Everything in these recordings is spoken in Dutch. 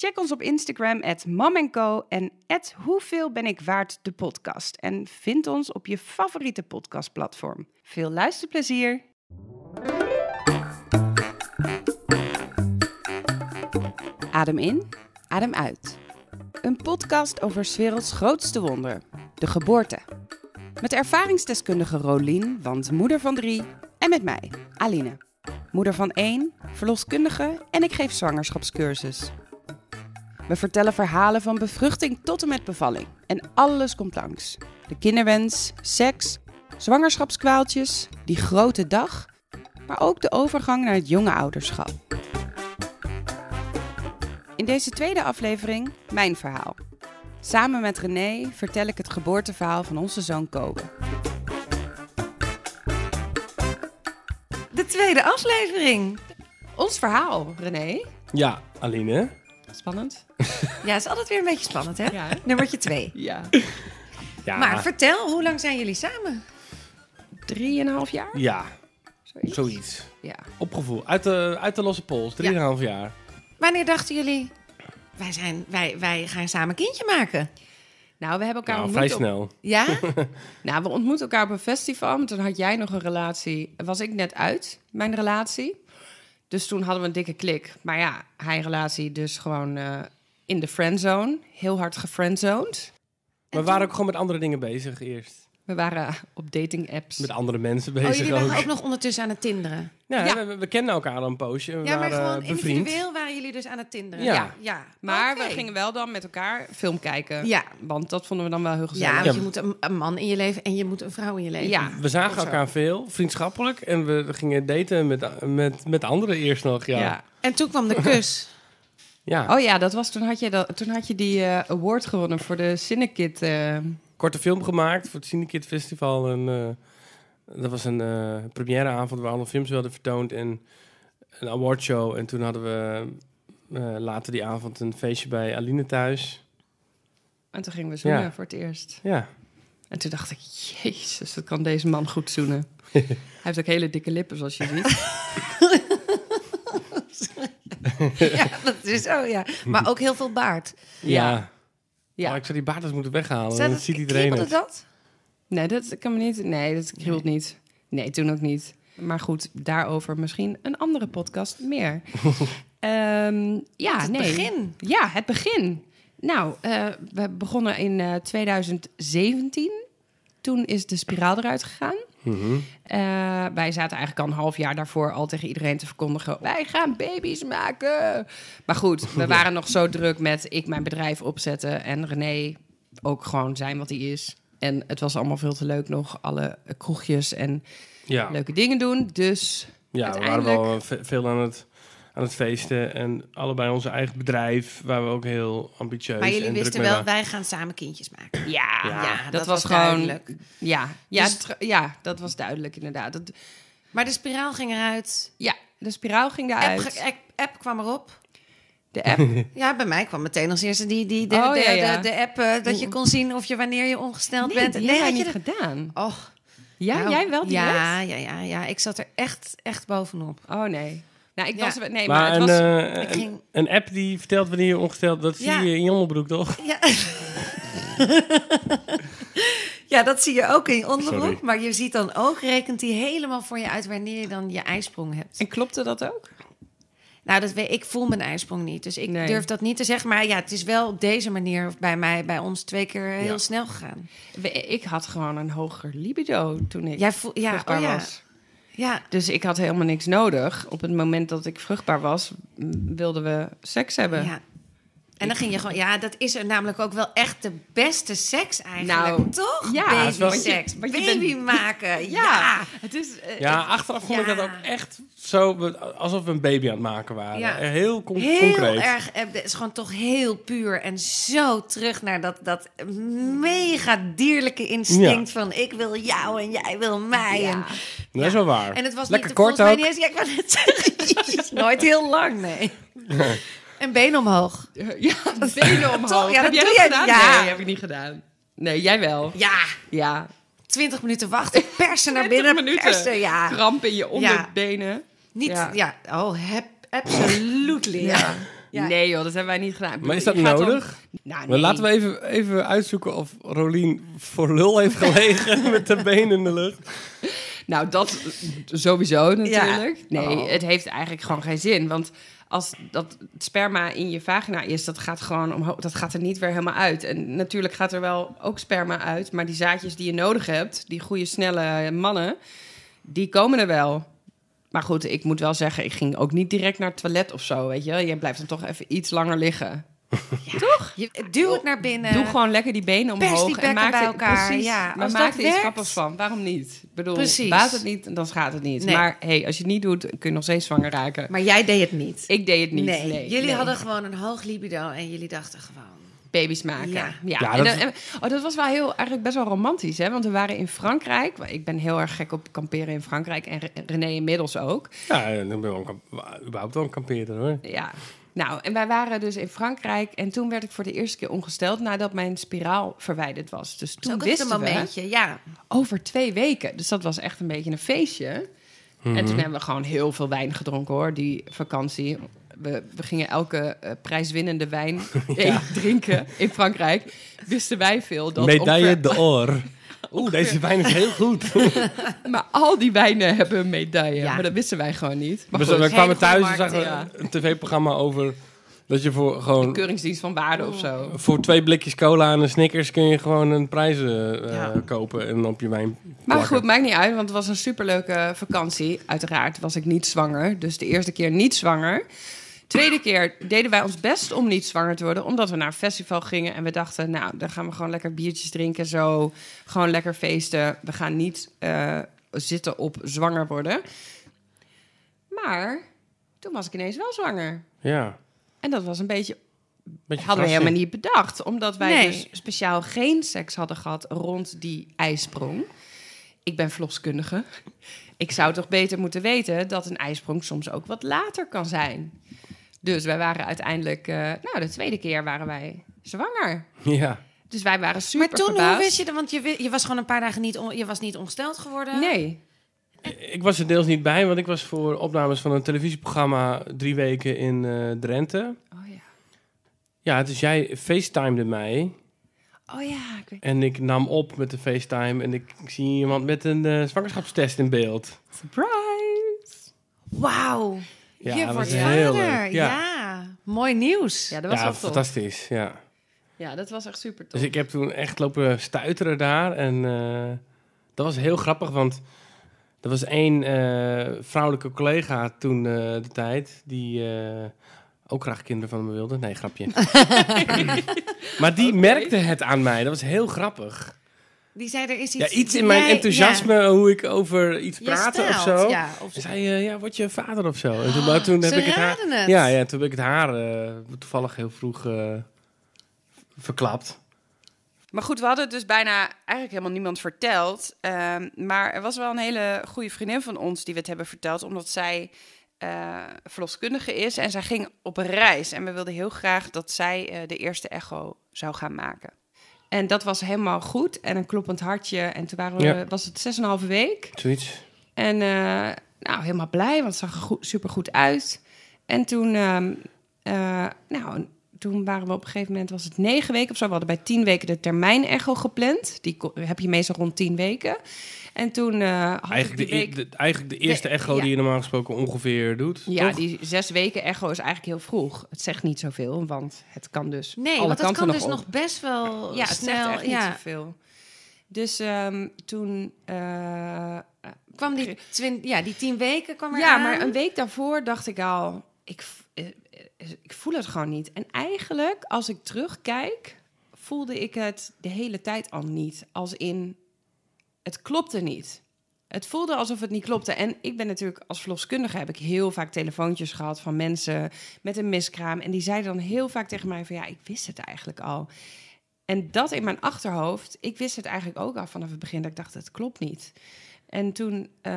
Check ons op Instagram, at en at Hoeveel ben ik waard de podcast. En vind ons op je favoriete podcastplatform. Veel luisterplezier! Adem in, adem uit. Een podcast over 's werelds grootste wonder, de geboorte. Met ervaringsdeskundige Rolien, want moeder van drie, en met mij, Aline. Moeder van één, verloskundige en ik geef zwangerschapscursus. We vertellen verhalen van bevruchting tot en met bevalling. En alles komt langs. De kinderwens, seks, zwangerschapskwaaltjes, die grote dag, maar ook de overgang naar het jonge ouderschap. In deze tweede aflevering mijn verhaal. Samen met René vertel ik het geboorteverhaal van onze zoon Kobe. De tweede aflevering. Ons verhaal, René. Ja, Aline. Spannend. Ja, het is altijd weer een beetje spannend, hè? Ja? Nummertje twee. Ja. Ja, Maar vertel, hoe lang zijn jullie samen? Drieënhalf jaar? ja Zoiets. zoiets. Ja. Opgevoel. Uit de, uit de losse pols. 3,5 jaar. Wanneer dachten jullie, wij, zijn, wij, wij gaan samen een kindje maken? Nou, we hebben elkaar Nou, ontmoet vrij op- snel. Ja? Nou, we ontmoeten elkaar op een festival. Maar toen had jij nog een relatie. Was ik net uit, mijn relatie. Dus toen hadden we een dikke klik. Maar ja, hij relatie dus gewoon eh, in de friendzone. Heel hard gefriendzoned. We waren ook gewoon met andere dingen bezig eerst. We waren op dating apps. Met andere mensen Oh, bezig jullie waren ook. ook nog ondertussen aan het tinderen. Ja, Ja. We, we kenden elkaar al een poosje. We Ja, maar waren gewoon bevriend. individueel waren jullie dus aan het tinderen. Ja. ja. ja. Maar we gingen wel dan met elkaar film kijken. Ja. Want dat vonden we dan wel heel gezellig. Ja, want je moet een, een man in je leven en je moet een vrouw in je leven. Ja. We zagen zo. elkaar veel, vriendschappelijk. En we gingen daten met, met, met anderen eerst nog. Ja. Ja. En toen kwam de kus. Ja. Oh ja, dat was, toen, had je dat, toen had je die eh, award gewonnen voor de Cinekid. eh, Korte film gemaakt voor het Cinekid Festival. En, eh, dat was een eh premièreavond waar alle films werden vertoond. En een awardshow. En toen hadden we eh, later die avond een feestje bij Aline thuis. en toen gingen we zoenen Ja. voor het eerst. Ja. En toen dacht ik, jezus, dat kan deze man goed zoenen. Hij heeft ook hele dikke lippen, zoals je ziet. ja, dat is zo, ja. Maar ook heel veel baard. Ja. Ja. Ja. Oh, ik zou die baard eens moeten weghalen. Zet Dan het- ziet iedereen het. dat? Nee, dat kan me niet. Nee, dat kriebelt niet. Nee, toen ook niet. Maar goed, daarover misschien een andere podcast meer. Ehm, ja, Het nee. begin. Ja, het begin. Nou, eh, we begonnen in eh, 2017. Toen is de spiraal eruit gegaan. Mhm. Eh, wij zaten eigenlijk al een half jaar daarvoor al tegen iedereen te verkondigen: wij gaan baby's maken. Maar goed, we waren nog zo druk met ik mijn bedrijf opzetten en René ook gewoon zijn wat hij is. En het was allemaal veel te leuk nog, alle kroegjes en Ja, leuke dingen doen. Dus ja we waren wel ve- veel aan het, aan het feesten. En allebei onze eigen bedrijf waren we ook heel ambitieus. Maar jullie en wisten wel, wij gaan samen kindjes maken. ja, Ja, dat, dat was, was gewoon. duidelijk. Ja, ja, Dus- ja, dat was duidelijk inderdaad. Dat, Maar de spiraal ging eruit. ja, de spiraal ging App, eruit. app, app kwam erop. De app. Ja, bij mij kwam meteen als eerste die, die, de, Oh, de, ja, ja. de, de app eh, dat je kon zien of je wanneer je ongesteld Nee, bent. die wij had je niet gedaan. Och, Ja, nou, jij wel direct? Ja, ja, ja, ja, ik zat er echt, echt bovenop. Oh nee. Nou, ik Ja. was... Nee, maar, Maar, het een, was... eh, Ik een, ging- een app die vertelt wanneer je ongesteld... Dat Ja. zie je in je onderbroek, toch? Ja. ja, dat zie je ook in je onderbroek. Sorry. Maar je ziet dan ook, rekent hij helemaal voor je uit wanneer je dan je ijsprong hebt. En klopte dat ook? Nou, dat weet, ik voel mijn ijsprong niet. Dus ik Nee. durf dat niet te zeggen. Maar ja, het is wel op deze manier bij mij, bij ons twee keer heel Ja. snel gegaan. We- Ik had gewoon een hoger libido toen ik Jij voel, ja, vruchtbaar oh ja. was. Ja, Dus ik had helemaal niks nodig. Op het moment dat ik vruchtbaar was, wilden we seks hebben. ja. En dan ging je gewoon, ja, dat is er namelijk ook wel echt de beste seks eigenlijk, Nou, toch? ja, baby wel- seks, want je baby bent- maken, ja. Ja, het is... eh, Ja, achteraf vond ik dat ook echt zo, alsof we een baby aan het maken waren. Ja. Heel con- Heel concreet. erg, eh, het is gewoon toch heel puur en zo terug naar dat, dat mega dierlijke instinct van ik wil jou en jij wil mij. Ja. En, Dat is wel waar. en het was Lekker niet, kort ook. niet eens, ja, ik wou net zeggen, het is nooit heel lang, nee. En been omhoog. Ja, benen omhoog. Toch? Ja, heb dat jij doe dat jij- gedaan? ja. Nee, heb ik niet gedaan. Nee, jij wel. Ja, Ja. 20 minuten wachten, persen naar 20 binnen, minuten. persen, ja. Kramp in je onderbenen. Niet, Ja. ja, oh, heb, absolutely. Ja. Ja. Nee joh, dat hebben wij niet gedaan. Maar is dat nodig? Nou, Maar nee. laten we even, even uitzoeken of Rolien voor lul heeft gelegen met de benen in de lucht. Nou, dat sowieso natuurlijk. Nee, Oh. het heeft eigenlijk gewoon geen zin. Want als dat sperma in je vagina is, dat gaat gewoon omhoog. Dat gaat er niet weer helemaal uit. En natuurlijk gaat er wel ook sperma uit. Maar die zaadjes die je nodig hebt, die goede, snelle mannen, die komen er wel. Maar goed, ik moet wel zeggen, ik ging ook niet direct naar het toilet of zo, weet je. Je blijft dan toch even iets langer liggen. Je, duw het naar binnen. Doe gewoon lekker die benen Pers omhoog die en maak bij er- elkaar, Precies, ja. maar maak er iets grappigs van. Waarom niet? Ik bedoel, Precies. baat het niet, dan gaat het niet. Nee. Maar hey, als je het niet doet, kun je nog steeds zwanger raken. Maar jij deed het niet. Ik deed het niet. nee. Nee, jullie nee. hadden gewoon een hoog libido en jullie dachten gewoon... baby's maken. Ja. Ja, Ja, en dat- dan- en- oh, dat was wel heel, eigenlijk best wel romantisch, hè? Want we waren in Frankrijk. Ik ben heel erg gek op kamperen in Frankrijk en Re- René inmiddels ook. Ja, dan ben ik wel een kamp- überhaupt wel een kampeerder hoor. Ja. Nou, en wij waren dus in Frankrijk en toen werd ik voor de eerste keer ongesteld nadat mijn spiraal verwijderd was. Dus Toen ook echt een wisten we momentje, ja. over twee weken. Dus dat was echt een beetje een feestje. En toen hebben we gewoon heel veel wijn gedronken hoor, die vakantie. We, we gingen elke eh, prijswinnende wijn drinken in Frankrijk. Wisten wij veel. Dat Medaille ongeveer- d'or. Oeh, deze wijn is heel goed. Maar al die wijnen hebben een medaille. Ja. Maar dat wisten wij gewoon niet. Maar We, goed, we kwamen thuis en zagen marketing. een tv-programma over dat je voor gewoon keuringsdienst van waarde of zo. voor twee blikjes cola en een Snickers kun je gewoon een prijs eh, eh, Ja. kopen en op je wijn. Maar plakken. goed, maakt niet uit, want het was een superleuke vakantie. Uiteraard was ik niet zwanger. Dus de eerste keer niet zwanger. Tweede keer deden wij ons best om niet zwanger te worden. Omdat we naar een festival gingen en we dachten... nou, dan gaan we gewoon lekker biertjes drinken, zo. Gewoon lekker feesten. We gaan niet eh, zitten op zwanger worden. Maar toen was ik ineens wel zwanger. Ja, En dat was een beetje beetje hadden we helemaal niet bedacht. Omdat wij Nee. dus speciaal geen seks hadden gehad rond die ijsprong. Ik ben verloskundige. Ik zou toch beter moeten weten dat een ijsprong soms ook wat later kan zijn. Dus wij waren uiteindelijk... eh, nou, de tweede keer waren wij zwanger. Ja. Dus wij waren super Maar toen, hoe wist je dat? Want je, je was gewoon een paar dagen niet, on- je was niet ongesteld geworden. Nee. Ik was er deels niet bij, want ik was voor opnames van een televisieprogramma drie weken in eh, Drenthe. Oh ja. Ja, dus jij facetimede mij Oh ja. Ik weet... en ik nam op met de FaceTime en ik, ik zie iemand met een eh, zwangerschapstest in beeld. Surprise! Wauw. Ja, je dat wordt vader. Ja. Ja. mooi nieuws. Ja, dat was ja, wel tof. fantastisch. Ja. Ja, dat was echt super tof. Dus ik heb toen echt lopen stuiteren daar. En eh, dat was heel grappig, want er was één eh, vrouwelijke collega toen eh, de tijd... die eh, ook graag kinderen van me wilde. Nee, grapje. maar die merkte het aan mij. Dat was heel grappig. Die zei er is Ja, iets. iets in mijn jij- enthousiasme, hoe ik over iets praatte je of zo. Ja, of Ze zei, eh, ja, word je vader of zo? En toen, maar toen heb ze ik het haar... het. Ja, ja, toen heb ik het haar eh, toevallig heel vroeg eh, verklapt. Maar goed, we hadden het dus bijna eigenlijk helemaal niemand verteld. Ehm, maar er was wel een hele goede vriendin van ons die we het hebben verteld, omdat zij eh, verloskundige is en zij ging op een reis. En we wilden heel graag dat zij eh, de eerste echo zou gaan maken. En dat was helemaal goed en een kloppend hartje. En toen waren we, Ja. was het 6,5 week. Zoiets. En eh, nou, helemaal blij, want het zag er goed, super goed uit. En toen, ehm, eh, nou, toen waren we op een gegeven moment, was het negen weken of zo. We hadden bij tien weken de termijn-echo gepland. Die heb je meestal rond tien weken. En toen eh, had ik Eigenlijk de, week... e- de- eigenlijk de eerste De- echo ja. die je normaal gesproken ongeveer doet. Ja, toch? die zes weken echo is eigenlijk heel vroeg. Het zegt niet zoveel, want het kan dus Nee, alle want dat kanten kan dus op. nog best wel Ja, het snel. zegt echt niet ja. zoveel. Dus ehm, toen... eh, Kwam die, twin, ja, die tien weken kwam er Ja, aan. maar een week daarvoor dacht ik al... Ik, eh, ik voel het gewoon niet. En eigenlijk, als ik terugkijk, voelde ik het de hele tijd al niet. Als in, het klopte niet. Het voelde alsof het niet klopte. En ik ben natuurlijk als verloskundige heb ik heel vaak telefoontjes gehad van mensen met een miskraam. En die zeiden dan heel vaak tegen mij van ja, ik wist het eigenlijk al. En dat in mijn achterhoofd, ik wist het eigenlijk ook al vanaf het begin dat ik dacht, het klopt niet. En toen, uh,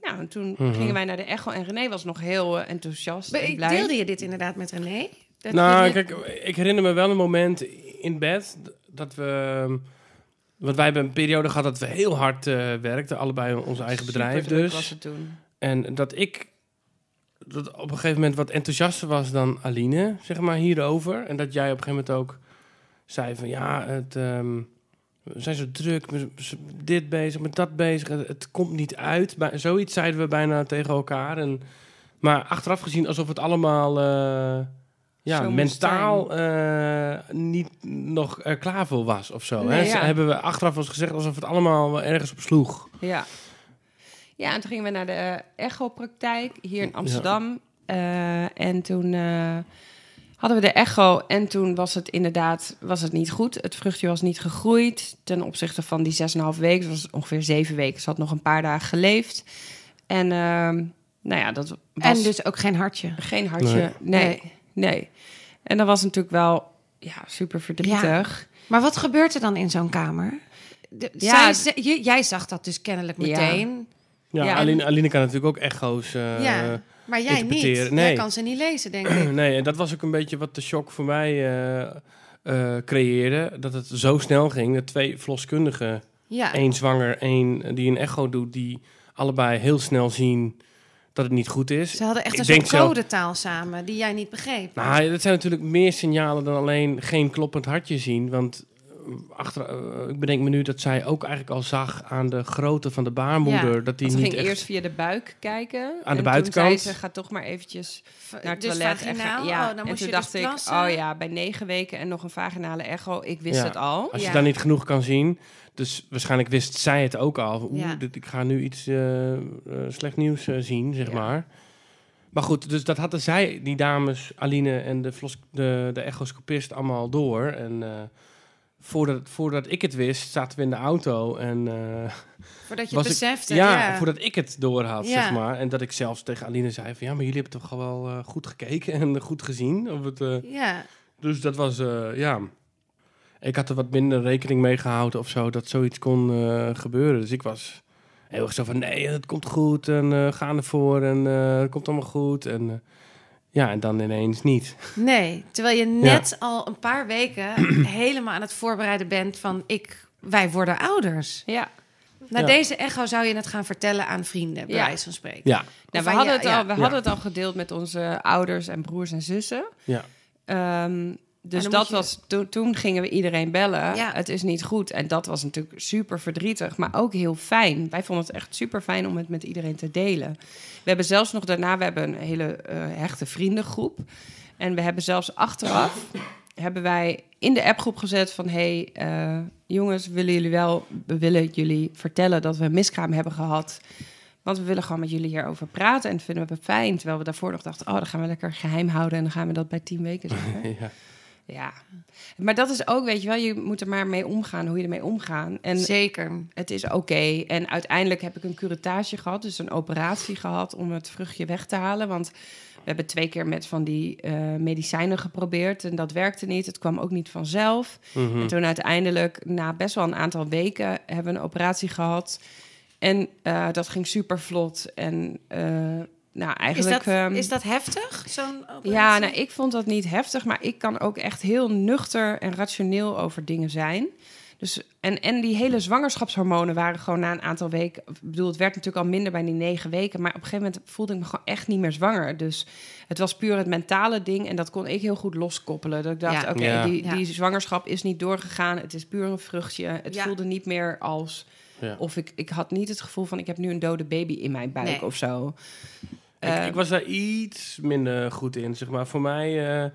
nou, toen Mhm. gingen wij naar de echo en René was nog heel eh, enthousiast en blij. Deelde je dit inderdaad met René? Dat Nou, je- kijk, ik herinner me wel een moment in bed dat we... Want wij hebben een periode gehad dat we heel hard eh, werkten, allebei ons eigen bedrijf dus. was het toen. En dat ik dat op een gegeven moment wat enthousiaster was dan Aline, zeg maar, hierover. En dat jij op een gegeven moment ook zei van ja, het, ehm, we zijn zo druk, we zijn dit bezig, met dat bezig, het, het komt niet uit. Bij, zoiets zeiden we bijna tegen elkaar. En, maar achteraf gezien alsof het allemaal eh, ja, mentaal eh, niet nog er klaar voor was of zo. Nee, hè? ja. Hebben we achteraf eens gezegd alsof het allemaal wel ergens op sloeg. Ja. Ja, en toen gingen we naar de eh, echo-praktijk hier in Amsterdam. Eh, en toen eh, hadden we de echo en toen was het inderdaad was het niet goed. Het vruchtje was niet gegroeid ten opzichte van die 6,5 weken. Het was ongeveer zeven weken. Ze had nog een paar dagen geleefd. En ehm, nou ja, dat was En dus ook geen hartje. geen hartje. Nee. nee, En dat was natuurlijk wel ja, super verdrietig. Maar wat gebeurt er dan in zo'n kamer? De, Ja, zij- j- jij zag dat dus kennelijk meteen. Ja, Ja, Aline, Aline kan natuurlijk ook echo's eh, ja, maar jij niet. interpreteren. Jij Nee. kan ze niet lezen, denk ik. nee, en dat was ook een beetje wat de shock voor mij eh, eh, creëerde. Dat het zo snel ging. Dat twee verloskundigen, Ja. één zwanger, één die een echo doet, die allebei heel snel zien dat het niet goed is. Ze hadden echt een soort zelf- codetaal samen die jij niet begreep. Nou, dat zijn natuurlijk meer signalen dan alleen geen kloppend hartje zien. Want achter, eh, ik bedenk me nu dat zij ook eigenlijk al zag aan de grootte van de baarmoeder. Ja, dat die niet ging echt... eerst via de buik kijken. Aan de en buitenkant. Toen zei ze, ga toch maar eventjes naar het dus toilet. en ga- ja. Oh, dan en moest toen je dacht dus ik, plassen? oh ja, bij negen weken en nog een vaginale echo. Ik wist Ja. het al. Als je Ja. daar niet genoeg kan zien. Dus waarschijnlijk wist zij het ook al. Oeh, Ja. dit, ik ga nu iets eh, eh, slecht nieuws zien, zeg Ja. maar. Maar goed, dus dat hadden zij, die dames, Aline en de, flos, de, de echoscopist, allemaal door. En eh, voordat, voordat ik het wist, zaten we in de auto. En eh, Voordat je het ik- besefte. ja, ja. voordat ik het door had, Ja. zeg maar. En dat ik zelfs tegen Aline zei van... Ja, maar jullie hebben toch wel eh, goed gekeken en goed gezien? Of het, eh, Ja. dus dat was, ja... Ik had er wat minder rekening mee gehouden of zo, dat zoiets kon gebeuren. Dus ik was heel erg zo van, nee, het komt goed en ga ervoor en het komt allemaal goed. En ja, en dan ineens niet. Nee, terwijl je net al een paar weken helemaal aan het voorbereiden bent van ik, wij worden ouders. Ja. Na Ja. deze echo zou je het gaan vertellen aan vrienden, bij Ja. wijze van spreken. Ja, Nou, we hadden, je- het al, we Ja. hadden het al gedeeld met onze ouders en broers en zussen. ja. Ehm, dus dat je- was, toen, toen gingen we iedereen bellen. Ja. Het is niet goed. En dat was natuurlijk super verdrietig, maar ook heel fijn. Wij vonden het echt super fijn om het met iedereen te delen. We hebben zelfs nog daarna, we hebben een hele eh, hechte vriendengroep. En we hebben zelfs achteraf, hebben wij in de appgroep gezet van... hey, eh, jongens, willen jullie wel, we willen jullie vertellen dat we een miskraam hebben gehad... Want we willen gewoon met jullie hierover praten en dat vinden we fijn. Terwijl we daarvoor nog dachten, oh, dan gaan we lekker geheim houden... en dan gaan we dat bij tien weken zeggen. ja. Ja, maar dat is ook, weet je wel, je moet er maar mee omgaan, hoe je ermee omgaan. En Zeker. het is oké. En uiteindelijk heb ik een curettage gehad, dus een operatie gehad om het vruchtje weg te halen. Want we hebben twee keer met van die eh, medicijnen geprobeerd en dat werkte niet. Het kwam ook niet vanzelf. Mhm. En toen uiteindelijk, na best wel een aantal weken, hebben we een operatie gehad. En eh, dat ging super vlot. En eh, nou, Is eigenlijk... dat, ehm, is dat heftig, zo'n ja, nou, ik vond dat niet heftig, maar ik kan ook echt heel nuchter en rationeel over dingen zijn. Dus, en, en die hele zwangerschapshormonen waren gewoon na een aantal weken... Ik bedoel, het werd natuurlijk al minder bij die negen weken... maar op een gegeven moment voelde ik me gewoon echt niet meer zwanger. Dus het was puur het mentale ding en dat kon ik heel goed loskoppelen. Dat ik dacht, Ja. oké, Ja. die, Ja. die zwangerschap is niet doorgegaan. Het is puur een vruchtje. Het Ja. voelde niet meer als... Ja. Of ik, ik had niet het gevoel van, ik heb nu een dode baby in mijn buik Nee. of zo. Ik, Eh, ik was daar iets minder goed in, zeg maar. Voor mij eh,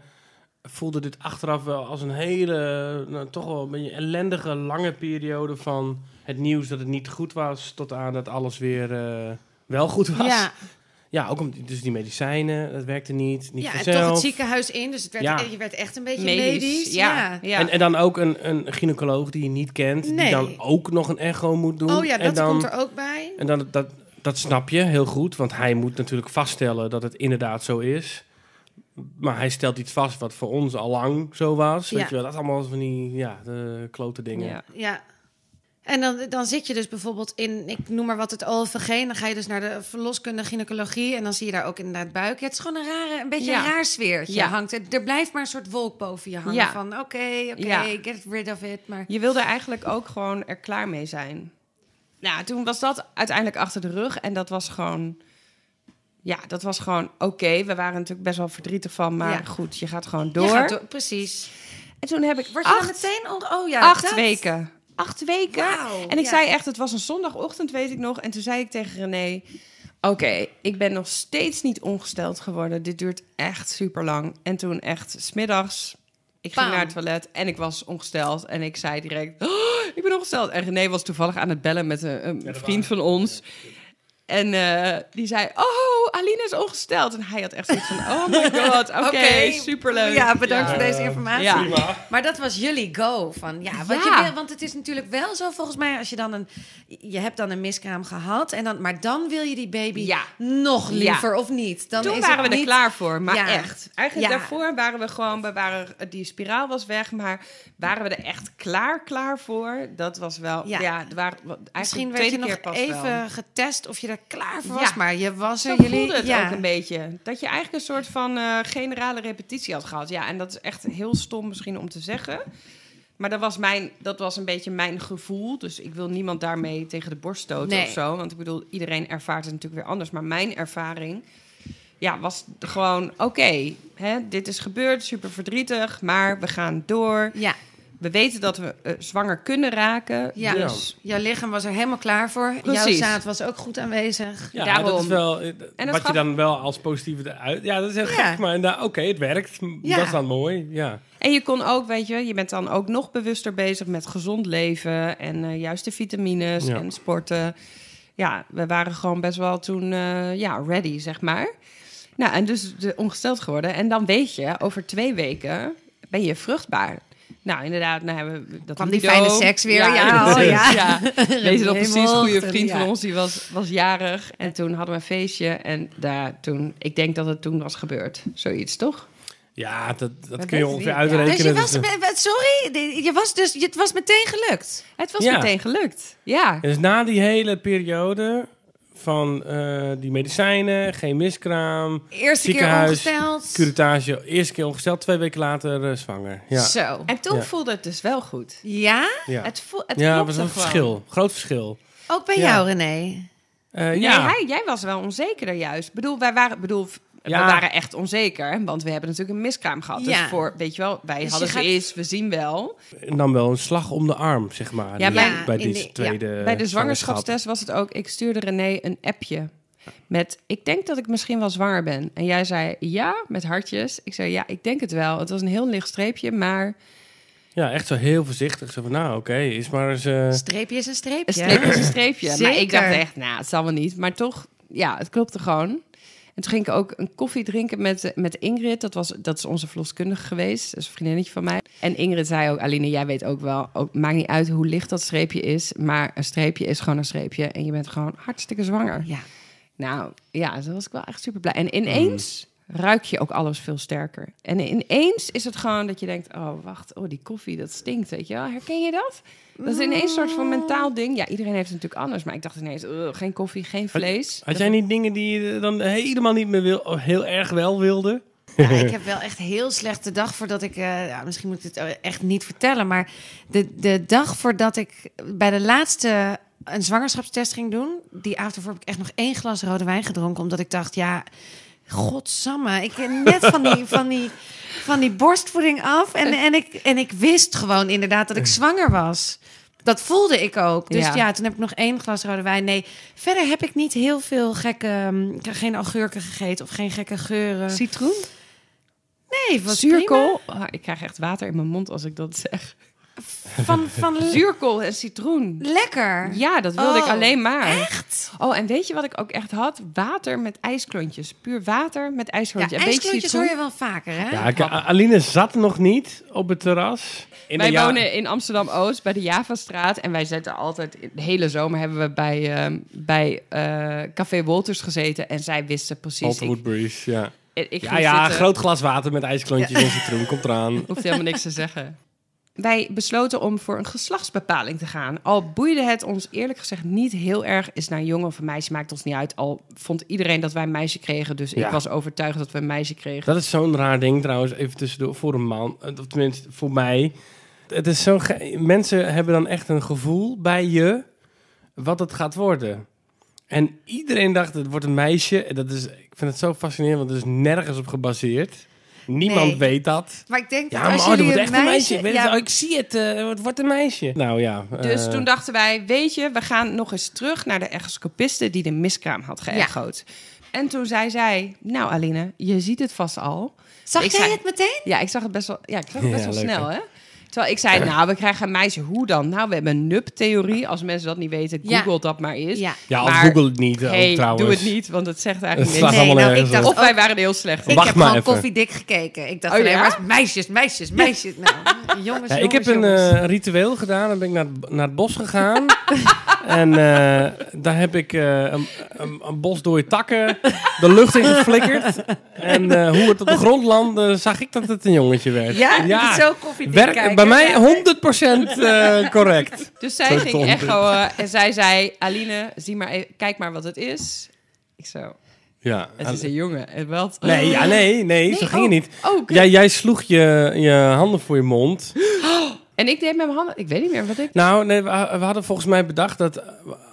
voelde dit achteraf wel als een hele, nou, toch wel een beetje ellendige, lange periode van het nieuws dat het niet goed was, tot aan dat alles weer eh, wel goed was. Ja, ja, ook om dus die medicijnen, dat werkte niet, niet ja, en toch het ziekenhuis in. Dus het werd, Ja. je werd echt een beetje Medisch, medisch. ja. ja. En, en dan ook een, een gynaecoloog die je niet kent, die dan ook nog een echo moet doen. Oh ja, en dat dan, komt er ook bij. En dan, dat, dat snap je heel goed, want hij moet natuurlijk vaststellen dat het inderdaad zo is. Maar hij stelt iets vast wat voor ons al lang zo was. Ja. Weet je wel, dat is allemaal van die ja, de klote dingen. Ja. Ja. En dan, dan zit je dus bijvoorbeeld in, ik noem maar wat, het. En dan ga je dus naar de verloskunde gynaecologie. En dan zie je daar ook inderdaad buik. Ja, het is gewoon een rare, een beetje Ja. een raar sfeertje. Ja. Hangt. Er, er blijft maar een soort wolk boven je hangen. Ja. Van oké, oké, Ja. get rid of it. Maar Je wilde eigenlijk ook gewoon er klaar mee zijn. Nou, toen was dat uiteindelijk achter de rug. En dat was gewoon... Ja, dat was gewoon oké. We waren natuurlijk best wel verdrietig van. Maar Ja. goed, je gaat gewoon je door. gaat door- Precies. En toen heb ik Word je dan acht, meteen onder... Oh ja, acht dat- weken. Acht weken. En ik ja. zei echt, het was een zondagochtend, weet ik nog. En toen zei ik tegen René... Oké, ik ben nog steeds niet ongesteld geworden. Dit duurt echt super lang. En toen echt, smiddags... Ik ging naar het toilet en ik was ongesteld. En ik zei direct, "Oh, ik ben ongesteld. En René was toevallig aan het bellen met een, een vriend van ons. En eh, die zei, oh, Aline is ongesteld. En hij had echt zoiets van, oh my god, oké, superleuk. Ja, bedankt Ja. voor deze informatie. Ja. Maar dat was jullie go. Van, ja, want, Ja. Je wil, want het is natuurlijk wel zo, volgens mij, als je dan een... Je hebt dan een miskraam gehad, en dan, maar dan wil je die baby Ja. nog Ja. liever, of niet? Dan Toen is waren we er klaar voor, maar Ja. echt. Eigenlijk Ja. daarvoor waren we gewoon, we waren, die spiraal was weg, maar waren we er echt klaar, klaar voor? Dat was wel, ja, Ja. waren, eigenlijk Misschien werd je nog even wel. getest of je er klaar voor Ja. was, maar je was er. Zo jullie, voelde het ja. ook een beetje. Dat je eigenlijk een soort van eh, generale repetitie had gehad. Ja, en dat is echt heel stom misschien om te zeggen. Maar dat was, mijn, dat was een beetje mijn gevoel. Dus ik wil niemand daarmee tegen de borst stoten Nee. of zo. Want ik bedoel, iedereen ervaart het natuurlijk weer anders. Maar mijn ervaring ja, was gewoon... Oké, hè, dit is gebeurd, super verdrietig. Maar we gaan door. Ja, We weten dat we eh, zwanger kunnen raken. ja. Dus jouw lichaam was er helemaal klaar voor. Jouw Precies. zaad was ook goed aanwezig. Ja, Daarom. dat is wel eh, dat wat gaf- je dan wel als positieve eruit. Ja, dat is heel Ja. gek, maar oké, het werkt. Ja. Dat is dan mooi. Ja. En je kon ook, weet je, je bent dan ook nog bewuster bezig met gezond leven en eh juiste vitamines Ja. en sporten. Ja, we waren gewoon best wel toen, eh, ja, ready, zeg maar. Nou, en dus de, ongesteld geworden. En dan weet je, over twee weken ben je vruchtbaar. Nou, inderdaad, nou hebben we dat Kwam die fijne seks weer, ja, precies, oh ja. ja. Deze nog precies, een goede vriend van ons, die was, was jarig. En toen hadden we een feestje. En daar toen, ik denk dat het toen was gebeurd. Zoiets, toch? Ja, dat, dat kun je ongeveer ja. uitrekenen. Dus je was, sorry, je was dus, het was meteen gelukt. Het was Ja. meteen gelukt. Ja. Dus na die hele periode van eh, die medicijnen, geen miskraam, Eerste Ziekenhuis, keer ongesteld. curettage, eerste keer ongesteld, twee weken later eh, zwanger. Ja, Zo. En toen Ja. voelde het dus wel goed. Ja? ja. Het, voel, het ja was een gewoon. verschil. Groot verschil. Ook bij Ja. jou, René. Eh, Nee, ja, hij, jij was wel onzekerder juist. Ik bedoel, wij waren, bedoel, Ja. we waren echt onzeker. Want we hebben natuurlijk een miskraam gehad. Dus Ja. voor, weet je wel, wij Dus hadden gaat- eens, we zien wel. en dan wel een slag om de arm, zeg maar. Ja, bij- deze de- tweede Bij de zwangerschap. zwangerschapstest was het ook, ik stuurde René een appje. Met, ik denk dat ik misschien wel zwanger ben. En jij zei, ja, met hartjes. Ik zei, ja, ik denk het wel. Het was een heel licht streepje, maar Ja, echt zo heel voorzichtig. Zo van, nou oké, is maar eens... eh, Streepje is een streepje. een streepje is een streepje. Maar ik dacht echt, nou, het zal wel niet. Maar toch, ja, het klopte gewoon. En toen ging ik ook een koffie drinken met, met Ingrid. Dat, was, dat is onze verloskundige geweest. Dat is een vriendinnetje van mij. En Ingrid zei ook, Aline, jij weet ook wel... Ook, maakt niet uit hoe licht dat streepje is. Maar een streepje is gewoon een streepje. En je bent gewoon hartstikke zwanger. Ja. Nou, ja, daar was ik wel echt super blij. En ineens ruik je ook alles veel sterker. En ineens is het gewoon dat je denkt... oh, wacht, oh, die koffie, dat stinkt, weet je wel. Herken je dat? Dat is ineens een soort van mentaal ding. Ja, iedereen heeft het natuurlijk anders. Maar ik dacht ineens, "Ugh, geen koffie, geen vlees. had jij niet dingen die je dan helemaal niet meer wil, of heel erg wel wilde? Ja, ik heb wel echt heel slechte dag voordat ik... eh, ja, misschien moet ik het echt niet vertellen, maar de, de dag voordat ik bij de laatste een zwangerschapstest ging doen, die avond ervoor heb ik echt nog één glas rode wijn gedronken, omdat ik dacht, ja, godsamme, ik net van die, van die, van die borstvoeding af en, en, ik, en ik wist gewoon inderdaad dat ik zwanger was. Dat voelde ik ook. Dus Ja. ja. toen heb ik nog één glas rode wijn. Nee, verder heb ik niet heel veel gekke... mm, Ik heb geen augurken gegeten of geen gekke geuren. Citroen? Nee, was Zuurkool? Ah, ik krijg echt water in mijn mond als ik dat zeg. Van, van Zuurkool en citroen. lekker. Ja, dat wilde ik Oh, alleen maar. Echt? Oh, en weet je wat ik ook echt had? Water met ijsklontjes. Puur water met Ja, ijsklontjes. Beetje ijsklontjes citroen. hoor je wel vaker, hè? Ja, ik, Aline zat nog niet op het terras. In Wij ja- wonen in Amsterdam-Oost bij de Javastraat. En wij zitten altijd... De hele zomer hebben we bij, ehm, bij eh, Café Wolters gezeten. En zij wisten precies... Old Ik, Woodbridge, ja. ik, Ja, ja, zitten. groot glas water met ijsklontjes en citroen. Komt eraan. Hoeft helemaal niks te zeggen. Wij besloten om voor een geslachtsbepaling te gaan. Al boeide het ons eerlijk gezegd niet heel erg. Is naar een jongen of een meisje, maakt ons niet uit. Al vond iedereen dat wij een meisje kregen. Dus Ja. ik was overtuigd dat we een meisje kregen. Dat is zo'n raar ding trouwens, even tussendoor, voor een man. eh, Of tenminste, voor mij. Het is zo ge- Mensen hebben dan echt een gevoel bij je wat het gaat worden. En iedereen dacht, het wordt een meisje. En dat is, ik vind het zo fascinerend, want het is nergens op gebaseerd. Niemand Nee. weet dat. Maar ik denk Ja, dat maar als oh, dat jullie wordt echt een meisje. Ja, het, oh, ik zie het, eh, het wordt een meisje. Nou ja. Dus eh, toen dachten wij, weet je, we gaan nog eens terug naar de echoscopiste die de miskraam had geëchoed. En toen zei zij, nou Aline, je ziet het vast al. Zag ik jij zei- het meteen? Ja, ik zag het best wel, ja, ik zag het best Ja, wel leuk, snel, hè? Terwijl ik zei, nou, we krijgen een meisje. Hoe dan? Nou, we hebben een NUP-theorie. Als mensen dat niet weten, Ja. google dat maar eens. Ja. ja, of maar- Google het niet, ook hey, trouwens. doe het niet, want het zegt eigenlijk niks. Nee, allemaal nou, ik dacht. Of wij waren heel slecht. Ik Wacht heb maar gewoon even. koffiedik gekeken. Ik dacht Oh, alleen ja? maar meisjes, meisjes, meisjes. Nou, jongens, Ja, ik heb jongens, een jongens. eh, ritueel gedaan. Dan ben ik naar, naar het bos gegaan. en eh, daar heb ik eh, een, een, een bos door je takken de lucht in geflikkerd. En eh, hoe het op de grond landde, zag ik dat het een jongetje werd. Ja, zo koffiedik Werk, kijken. bij mij Ja. 100% eh, correct. Dus zij Zo ging echoen en zij zei... Aline, zie maar even, kijk maar wat het is. Ik zo, Ja. het is een jongen. En wat? Nee, ja, nee, nee, zo Nee, ging oh. het niet. Oh. Jij, jij sloeg je, je handen voor je mond. En ik deed met mijn handen... Ik weet niet meer wat ik... Nou, nee, we, we hadden volgens mij bedacht dat,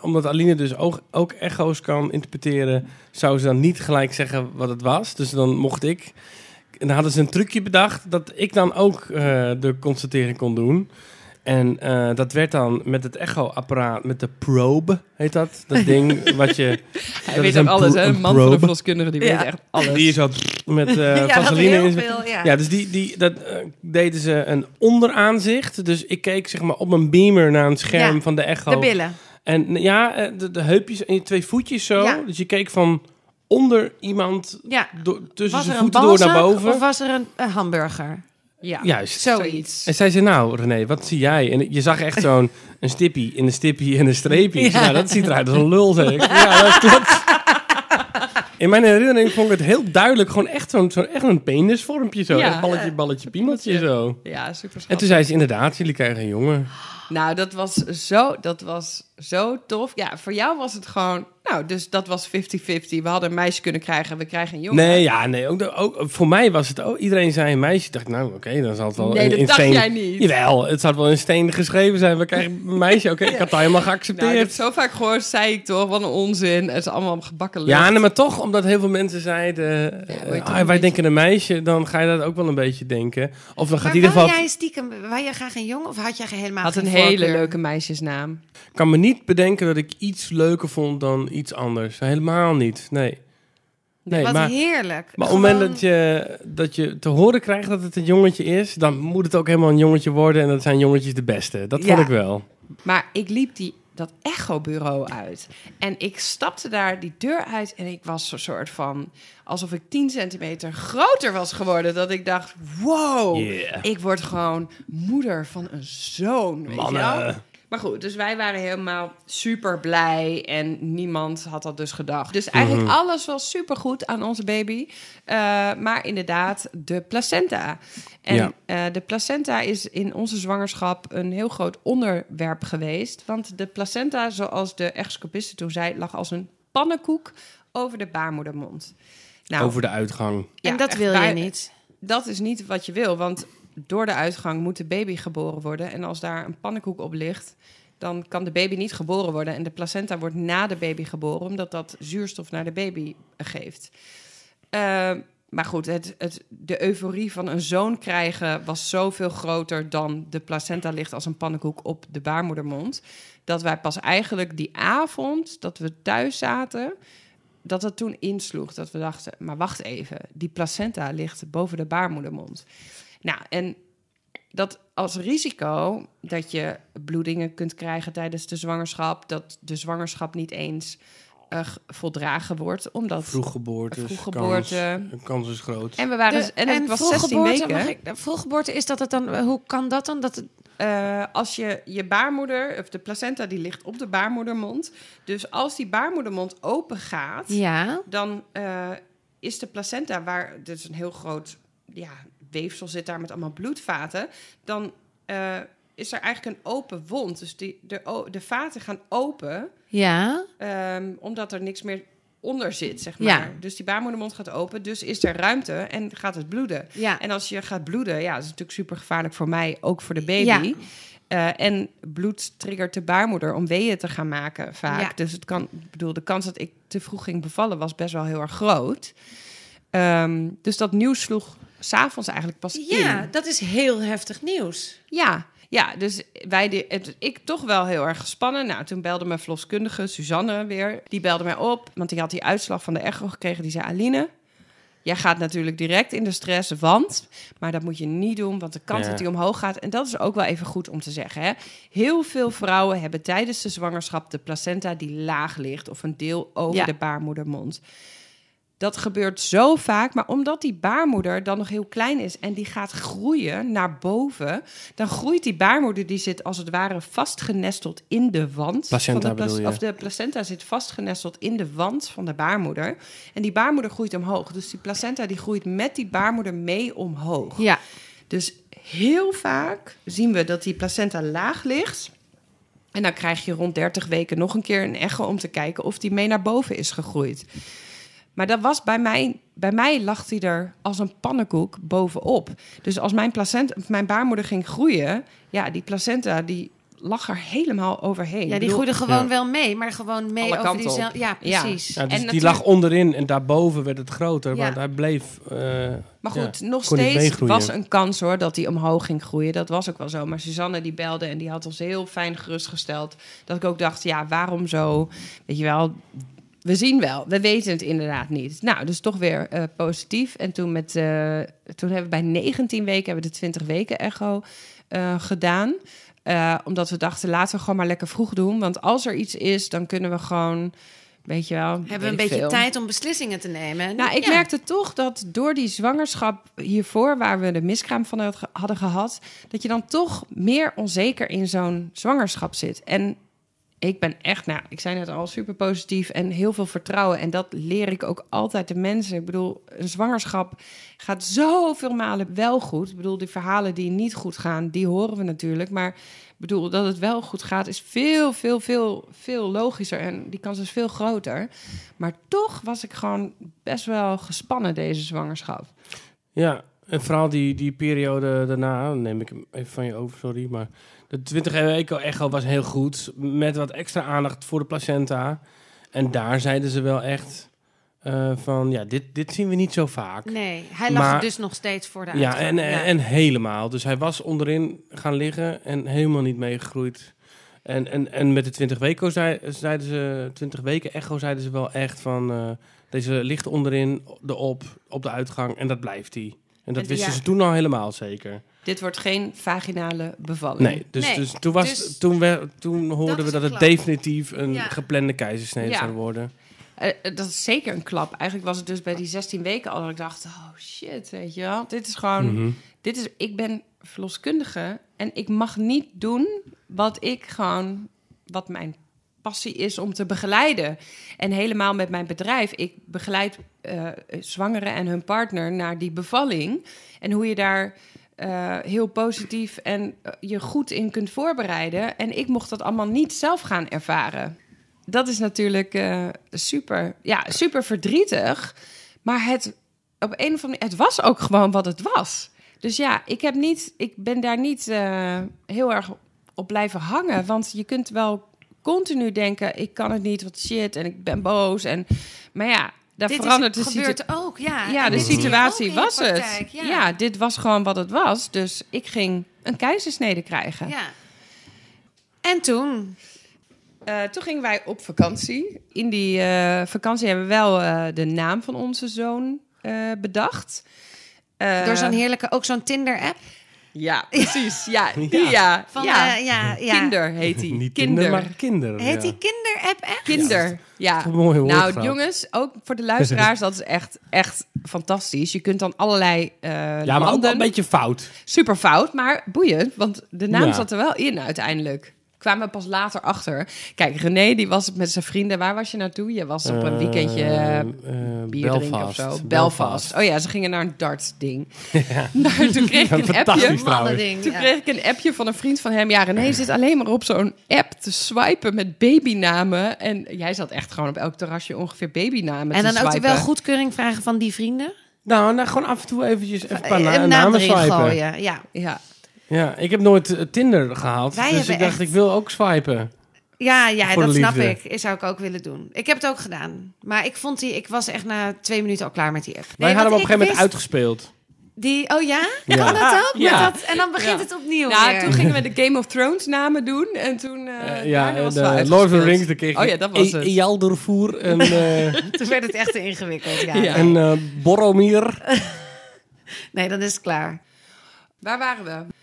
omdat Aline dus ook, ook echo's kan interpreteren, zou ze dan niet gelijk zeggen wat het was. Dus dan mocht ik. En dan hadden ze een trucje bedacht dat ik dan ook eh, de constatering kon doen. En eh, dat werd dan met het echo-apparaat, met de probe, heet dat? Dat ding wat je... Hij dat weet ook alles, hè? een man van de verloskundige, die Ja. weet echt alles. Die is zo met eh Ja, vaseline in. veel, ja. Ja, dus die, die, dat eh, deden ze een onderaanzicht. Dus ik keek zeg maar op een beamer naar een scherm Ja, van de echo. De billen. En ja, de, de heupjes en je twee voetjes zo. Ja. Dus je keek van onder iemand Ja. door, tussen Was zijn voeten door naar boven. of was er een, een hamburger? Ja, Juist. Zoiets. En zij zei, nou René, wat zie jij? En je zag echt zo'n een stippie in een stippie en een streepje. Ja. Nou, dat ziet eruit als een lul, zei ik. Ja, dat klopt. In mijn herinnering vond ik het heel duidelijk. Gewoon echt zo'n zo'n echt een penisvormpje zo. Ja. Echt balletje, balletje, piemeltje zo. Ja, super En toen zei ze inderdaad, jullie krijgen een jongen. Nou, dat was zo, dat was zo tof. Ja, voor jou was het gewoon... Nou, dus dat was 50-50. We hadden een meisje kunnen krijgen, we krijgen een jongen. Nee, ja, nee. Ook, de- ook, voor mij was het ook... Iedereen zei een meisje. Ik dacht, nou, oké, dan zal het wel Nee, in, dat in dacht steen... jij niet. Jawel, het zou wel in steen geschreven zijn. We krijgen een meisje. Oké, ik had het helemaal Nou, ik heb geaccepteerd. zo vaak gehoord, zei ik toch, wat een onzin. Het is allemaal gebakken lucht. ja, nee, maar toch, omdat heel veel mensen zeiden... eh, ah, wij beetje- denken een meisje, dan ga je dat ook wel een beetje denken. Of dan gaat Maar in ieder geval... jij stiekem, wou jij graag een jongen of had jij helemaal had geen een hele leuke meisjesnaam. Kan me niet bedenken dat ik iets leuker vond dan iets anders. Helemaal niet, nee. Nee, Wat maar... heerlijk. Maar op het moment dat je, dat je te horen krijgt dat het een jongetje is, dan moet het ook helemaal een jongetje worden. En dat zijn jongetjes de beste. Dat vond Ja. ik wel. Maar ik liep die, dat echo-bureau uit. En ik stapte daar die deur uit en ik was zo'n soort van... alsof ik 10 centimeter groter was geworden. Dat ik dacht, wow, Yeah. ik word gewoon moeder van een zoon. Weet je wel? Maar goed, dus wij waren helemaal super blij en niemand had dat dus gedacht. Dus eigenlijk Mhm. alles was super goed aan onze baby. Eh, maar inderdaad, de placenta. En Ja. eh, de placenta is in onze zwangerschap een heel groot onderwerp geweest. Want de placenta, zoals de echoscopiste toen zei, lag als een pannenkoek over de baarmoedermond. Nou, Over de uitgang. ja, en dat wil je niet. dat is niet wat je wil, want door de uitgang moet de baby geboren worden. En als daar een pannenkoek op ligt, dan kan de baby niet geboren worden. En de placenta wordt na de baby geboren, omdat dat zuurstof naar de baby geeft. Eh, maar goed, het, het, de euforie van een zoon krijgen was zoveel groter dan de placenta ligt als een pannenkoek op de baarmoedermond. Dat wij pas eigenlijk die avond dat we thuis zaten, dat het toen insloeg. Dat we dachten, maar wacht even, die placenta ligt boven de baarmoedermond. Nou, en dat als risico dat je bloedingen kunt krijgen tijdens de zwangerschap, dat de zwangerschap niet eens eh, voldragen wordt, omdat Vroeggeboorte. Vroeggeboorte. Kans, de kans is groot. en we waren De- en, het was 16 vroeggeboorte, weken. ik- vroeggeboorte is dat het dan... Hoe kan dat dan? Dat het, Eh, als je je baarmoeder, of de placenta, die ligt op de baarmoedermond. Dus als die baarmoedermond open gaat, ja. dan eh, is de placenta, waar dus een heel groot ja, weefsel zit daar met allemaal bloedvaten, dan eh, is er eigenlijk een open wond. Dus die, de, de vaten gaan open, Ja. ehm, omdat er niks meer onder zit, zeg maar. Ja. Dus die baarmoedermond gaat open, dus is er ruimte en gaat het bloeden. Ja. En als je gaat bloeden, ja, dat is natuurlijk super gevaarlijk voor mij, ook voor de baby. Ja. Eh, en bloed triggert de baarmoeder om weeën te gaan maken vaak. Dus het kan, ik bedoel, de kans dat ik te vroeg ging bevallen was best wel heel erg groot. Ehm, dus dat nieuws sloeg s'avonds eigenlijk pas Ja, in. dat is heel heftig nieuws. Ja, ja, dus wij, de, het, ik toch wel heel erg gespannen. Nou, toen belde mijn verloskundige, Suzanne weer. Die belde mij op, want die had die uitslag van de echo gekregen. Die zei, Aline, jij gaat natuurlijk direct in de stress, want... Maar dat moet je niet doen, want de kans Ja. dat die omhoog gaat... En dat is ook wel even goed om te zeggen, hè. Heel veel vrouwen hebben tijdens de zwangerschap de placenta die laag ligt... of een deel over Ja. de baarmoedermond. Dat gebeurt zo vaak, maar omdat die baarmoeder dan nog heel klein is en die gaat groeien naar boven, dan groeit die baarmoeder, die zit als het ware vastgenesteld in de wand. Placenta van de bedoel je? Of de placenta zit vastgenesteld in de wand van de baarmoeder. En die baarmoeder groeit omhoog. Dus die placenta die groeit met die baarmoeder mee omhoog. Ja. Dus heel vaak zien we dat die placenta laag ligt. En dan krijg je rond 30 weken nog een keer een echo om te kijken of die mee naar boven is gegroeid. Maar dat was bij mij, bij mij lag die er als een pannenkoek bovenop. Dus als mijn, placenta, mijn baarmoeder ging groeien, ja, die placenta die lag er helemaal overheen. Ja, die groeide gewoon Ja. wel mee, maar gewoon mee Alle over diezelfde... Ja, precies. Ja, dus En die natuurlijk- lag onderin en daarboven werd het groter, Ja. maar hij bleef... eh, Maar goed, ja, nog steeds was een kans hoor dat die omhoog ging groeien. Dat was ook wel zo. Maar Suzanne die belde en die had ons heel fijn gerustgesteld. Dat ik ook dacht, ja, waarom zo? Weet je wel, we zien wel. We weten het inderdaad niet. Nou, dus toch weer eh, positief. En toen, met, eh, toen hebben we bij 19 weken hebben we de 20 weken echo eh, gedaan. Omdat we dachten, laten we gewoon maar lekker vroeg doen. Want als er iets is, dan kunnen we gewoon, weet je wel... Hebben we een beetje veel. tijd om beslissingen te nemen. Nou, ik Ja. merkte toch dat door die zwangerschap hiervoor, waar we de miskraam van had- hadden gehad, dat je dan toch meer onzeker in zo'n zwangerschap zit. En ik ben echt, nou, ik zei net al, super positief en heel veel vertrouwen. En dat leer ik ook altijd de mensen. Ik bedoel, een zwangerschap gaat zoveel malen wel goed. Ik bedoel, die verhalen die niet goed gaan, die horen we natuurlijk. Maar ik bedoel, dat het wel goed gaat, is veel, veel, veel, veel logischer. En die kans is veel groter. Maar toch was ik gewoon best wel gespannen deze zwangerschap. Ja, en vooral die, die periode daarna, neem ik hem even van je over, sorry, maar de 20 weken echo was heel goed, met wat extra aandacht voor de placenta. En daar zeiden ze wel echt eh, van, ja, dit, dit zien we niet zo vaak. Nee, hij lag Maar- dus nog steeds voor de Ja, uitgang. en, en, en helemaal. Dus hij was onderin gaan liggen en helemaal niet meegegroeid. En, en, en met de 20 weken zei, zeiden ze, 20 weken echo zeiden ze wel echt van, eh, deze ligt onderin, erop, op de uitgang en dat blijft hij. En dat En wisten ja. ze toen al helemaal zeker. Dit wordt geen vaginale bevalling. Nee, dus, Nee, dus toen, was, dus toen, we, toen hoorden dat we dat het klap. definitief een Ja. geplande keizersnede Ja. zou worden. Eh, dat is zeker een klap. Eigenlijk was het dus bij die 16 weken al dat ik dacht... oh shit, weet je wel. Dit is gewoon... Mhm. Dit is, ik ben verloskundige en ik mag niet doen wat ik gewoon... wat mijn passie is om te begeleiden. En helemaal met mijn bedrijf. Ik begeleid eh, zwangeren en hun partner naar die bevalling. En hoe je daar eh, heel positief en eh, je goed in kunt voorbereiden. En ik mocht dat allemaal niet zelf gaan ervaren. Dat is natuurlijk eh, super, ja, super verdrietig. Maar het, op een of andere het was ook gewoon wat het was. Dus ja, ik, heb niet, ik ben daar niet heel erg op blijven hangen. Want je kunt wel continu denken: ik kan het niet, wat shit, en ik ben boos. En, maar ja, daar Dit verandert is, de situatie. ook, ja. Ja, En de situatie was het. Ja. Ja. dit was gewoon wat het was. Dus ik ging een keizersnede krijgen. ja. En toen? Eh, toen gingen wij op vakantie. In die eh, vakantie hebben we wel eh, de naam van onze zoon bedacht. Door zo'n heerlijke, ook zo'n Tinder-app? Ja, precies. Ja, die ja. Van, ja. eh, ja, ja. Kinder heet die. Niet Kinder. Maar kinder. Heet ja. die kinderapp echt? Kinder. Ja. Een mooie Nou, jongens, ook voor de luisteraars, dat is echt, echt fantastisch. Je kunt dan allerlei eh Ja, maar ook landen... wel een beetje fout. Super fout, maar boeiend, want de naam Ja. zat er wel in uiteindelijk. Kwamen we pas later achter. Kijk, René die was met zijn vrienden. Waar was je naartoe? Je was op een Eh, weekendje eh, bier Belfast. drinken of zo. Belfast. Belfast. Oh ja, ze gingen naar een darts-ding. Nou, toen kreeg ik een Fantastisch appje. Mannending, Toen ja. kreeg ik een appje van een vriend van hem. Ja, René zit alleen maar op zo'n app te swipen met babynamen. En jij zat echt gewoon op elk terrasje ongeveer babynamen En te dan ook wel goedkeuring vragen van die vrienden? Nou, nou, gewoon af en toe eventjes even een paar na- namen erin swipen. gooien, ja. Ja, Ja, ik heb nooit eh, Tinder gehaald. Wij dus hebben ik dacht, echt- ik wil ook swipen. Ja, ja dat de snap ik. Dat zou ik ook willen doen. Ik heb het ook gedaan. Maar ik vond die, ik was echt na twee minuten al klaar met die app. Wij Nee, hadden hem op een gegeven moment wist- uitgespeeld. Die, oh ja? Ja. Kan dat ook? Ja. dat, en dan begint Ja. het opnieuw Nou, weer. toen gingen we de Game of Thrones namen doen. En toen... eh, Eh, ja, was de Lord of the. Rings, daar kreeg Oh ja, dat was E- het. Ejaldervoer en, eh, Toen werd het echt te ingewikkeld. Ja. Ja. en eh, Boromir. Nee, dan is het klaar. Waar waren we?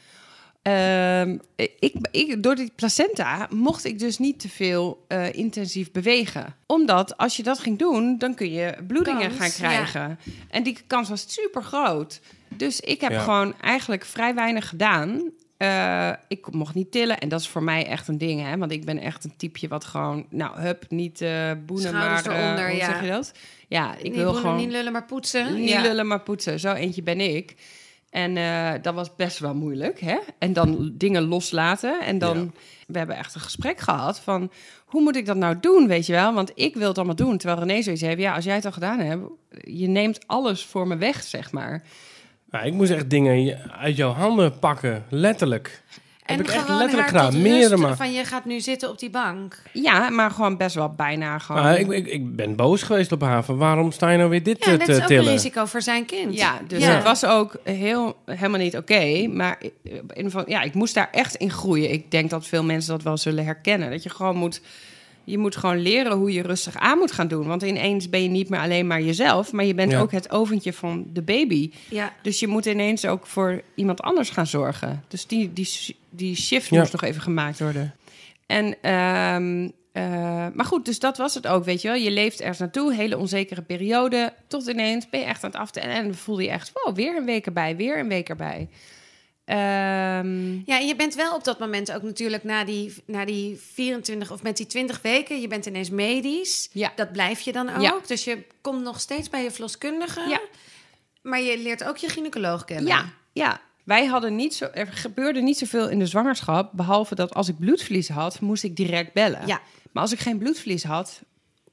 Ehm, ik, ik, door die placenta mocht ik dus niet te veel eh, intensief bewegen. Omdat als je dat ging doen, dan kun je bloedingen Kans, gaan krijgen. En die kans was super groot. Dus ik heb Ja. gewoon eigenlijk vrij weinig gedaan. Eh, ik mocht niet tillen en dat is voor mij echt een ding, hè? Want ik ben echt een typeje wat gewoon, nou, hup, niet eh boenen, Schouders maar eh, eronder, hoe ja. zeg je dat? Ja, ik niet wil boenen, gewoon niet lullen, maar poetsen. niet Ja. lullen, maar poetsen. Zo eentje ben ik. En eh, dat was best wel moeilijk, hè? En dan dingen loslaten. En dan, Ja. we hebben echt een gesprek gehad van... hoe moet ik dat nou doen, weet je wel? Want ik wil het allemaal doen. Terwijl René zoiets heeft, ja, als jij het al gedaan hebt... je neemt alles voor me weg, zeg maar. Nou, ik moest echt dingen uit jouw handen pakken, letterlijk. En heb ik echt letterlijk gedaan. Meerdere van je gaat nu zitten op die bank. Ja, maar gewoon best wel bijna gewoon... Nou, ik, ik, ik ben boos geweest op haar. Van waarom sta je nou weer dit Ja, te, dat is ook een risico voor zijn kind. Ja, dus Ja. het was ook heel, helemaal niet oké. maar in ieder geval, ja, ik moest daar echt in groeien. Ik denk dat veel mensen dat wel zullen herkennen. Dat je gewoon moet... Je moet gewoon leren hoe je rustig aan moet gaan doen. Want ineens ben je niet meer alleen maar jezelf... maar je bent Ja. ook het oventje van de baby. Ja. Dus je moet ineens ook voor iemand anders gaan zorgen. Dus die, die, die shift Ja. moest nog even gemaakt worden. En, ehm, eh, maar goed, dus dat was het ook, weet je wel. Je leeft ergens naartoe, hele onzekere periode. Tot ineens ben je echt aan het aftellen. En dan voel je echt, wow, weer een week erbij, weer een week erbij. Ehm, Ja, en je bent wel op dat moment ook natuurlijk na die, na die 24 of met die 20 weken, je bent ineens medisch. Ja. Dat blijf je dan ook. Ja. Dus je komt nog steeds bij je verloskundige. Ja. Maar je leert ook je gynaecoloog kennen. ja, ja. Wij hadden niet zo, er gebeurde niet zoveel in de zwangerschap. Behalve dat als ik bloedverlies had, moest ik direct bellen. Ja. Maar als ik geen bloedverlies had,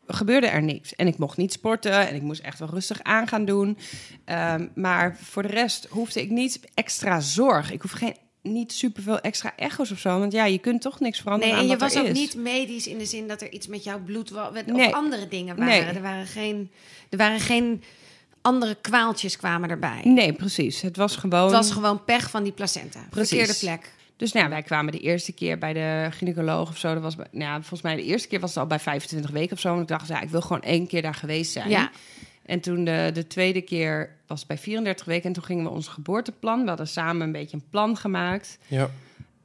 gebeurde er niks. En ik mocht niet sporten en ik moest echt wel rustig aan gaan doen. Ehm, maar voor de rest hoefde ik niet extra zorg. Ik hoef geen, niet superveel extra echo's of zo. Want ja, je kunt toch niks veranderen Nee, en je was ook is. niet medisch in de zin dat er iets met jouw bloed wa- met- Nee. of andere dingen waren. Nee. Er waren geen, er waren geen andere kwaaltjes kwamen erbij. Nee, precies. Het was gewoon... Het was gewoon pech van die placenta. Precies. Verkeerde plek. Dus nou, ja, wij kwamen de eerste keer bij de gynaecoloog of zo. Dat was bij, nou, ja, volgens mij de eerste keer was het al bij 25 weken of zo. En ik dacht, ja, ik wil gewoon één keer daar geweest zijn. Ja. En toen de, de tweede keer was het bij 34 weken. En toen gingen we ons geboorteplan. We hadden samen een beetje een plan gemaakt. Ja.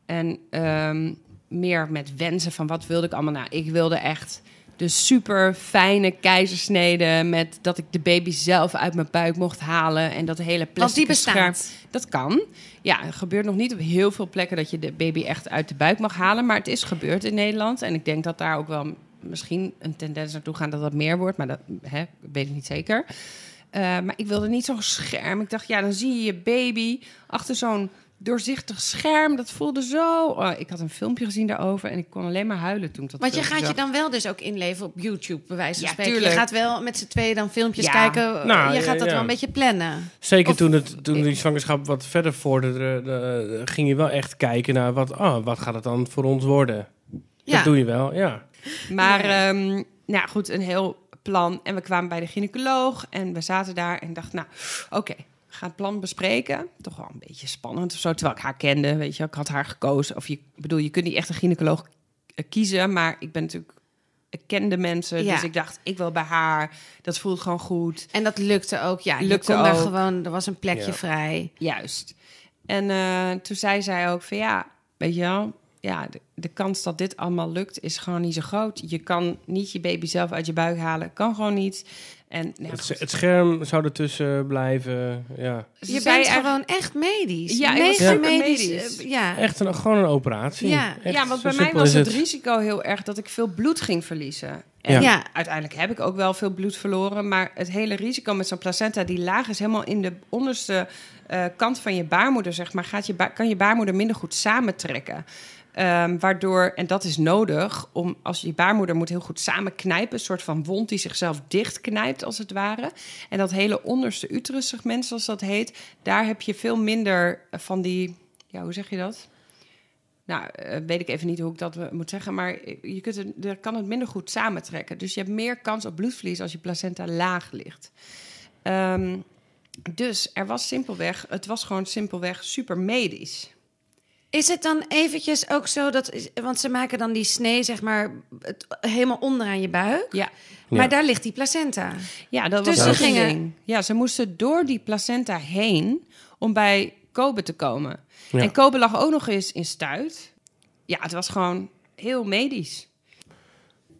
En ehm, meer met wensen van wat wilde ik allemaal. Nou, ik wilde echt de super fijne keizersnede met dat ik de baby zelf uit mijn buik mocht halen en dat hele plastic scherm. Dat kan. Ja, het gebeurt nog niet op heel veel plekken dat je de baby echt uit de buik mag halen, maar het is gebeurd in Nederland en ik denk dat daar ook wel misschien een tendens naartoe gaat dat dat meer wordt, maar dat hè, weet ik niet zeker. Eh, maar ik wilde niet zo'n scherm. Ik dacht, ja, dan zie je je baby achter zo'n doorzichtig scherm. Dat voelde zo. Oh, ik had een filmpje gezien daarover en ik kon alleen maar huilen toen ik dat Want je filmpje gaat je dan wel dus ook inleven op YouTube, bij wijze van Ja, spreken. tuurlijk. Je gaat wel met z'n tweeën dan filmpjes Ja. kijken. Nou, je gaat dat ja. wel een beetje plannen. Zeker Of- toen, het, toen die zwangerschap wat verder vorderde, de- de- ging je wel echt kijken naar wat, ah, wat gaat het dan voor ons worden. Ja. Dat doe je wel, ja. Maar Ja. ehm, nou goed, een heel plan. En we kwamen bij de gynaecoloog en we zaten daar en dachten, nou, oké, gaan het plan bespreken. Toch wel een beetje spannend of zo, terwijl ik haar kende, weet je. Ik had haar gekozen. Of je, bedoel, je kunt niet echt een gynaecoloog eh, kiezen, maar ik ben natuurlijk... Ik kende mensen, Ja. dus ik dacht, ik wil bij haar. Dat voelt gewoon goed. En dat lukte ook. Ja, je Lukte kon daar ook. gewoon, er was een plekje Ja. vrij. Juist. En eh, toen zei zij ook van ja, weet je wel, ja, de, de kans dat dit allemaal lukt is gewoon niet zo groot. Je kan niet je baby zelf uit je buik halen, kan gewoon niet. En ja, Het, scherm zou ertussen blijven. Ja. Ze Je bent gewoon echt medisch. Ja, ik was Mega super medisch. medisch. eh, ja. Echt een, gewoon een operatie. Ja. Echt, ja, want bij mij was het risico heel erg dat ik veel bloed ging verliezen. En Ja. Ja. uiteindelijk heb ik ook wel veel bloed verloren. Maar het hele risico met zo'n placenta, die laag is helemaal in de onderste eh, kant van je baarmoeder, zeg maar. Gaat je ba- kan je baarmoeder minder goed samentrekken. Ehm, waardoor, en dat is nodig, om als je baarmoeder moet heel goed samenknijpen, een soort van wond die zichzelf dichtknijpt, als het ware. En dat hele onderste uterussegment, zoals dat heet, daar heb je veel minder van die, ja, hoe zeg je dat? Nou, eh, weet ik even niet hoe ik dat eh, moet zeggen, maar je kunt er kan het minder goed samentrekken. Dus je hebt meer kans op bloedverlies als je placenta laag ligt. Ehm, dus er was simpelweg, het was gewoon simpelweg super medisch. Is het dan eventjes ook zo dat... Want ze maken dan die snee, zeg maar, het, helemaal onderaan je buik. Ja, Maar Ja. daar ligt die placenta. ja dat Dus was een gingen- ding. Ja, ze moesten door die placenta heen om bij Kobe te komen. Ja. En Kobe lag ook nog eens in stuit. Ja, het was gewoon heel medisch.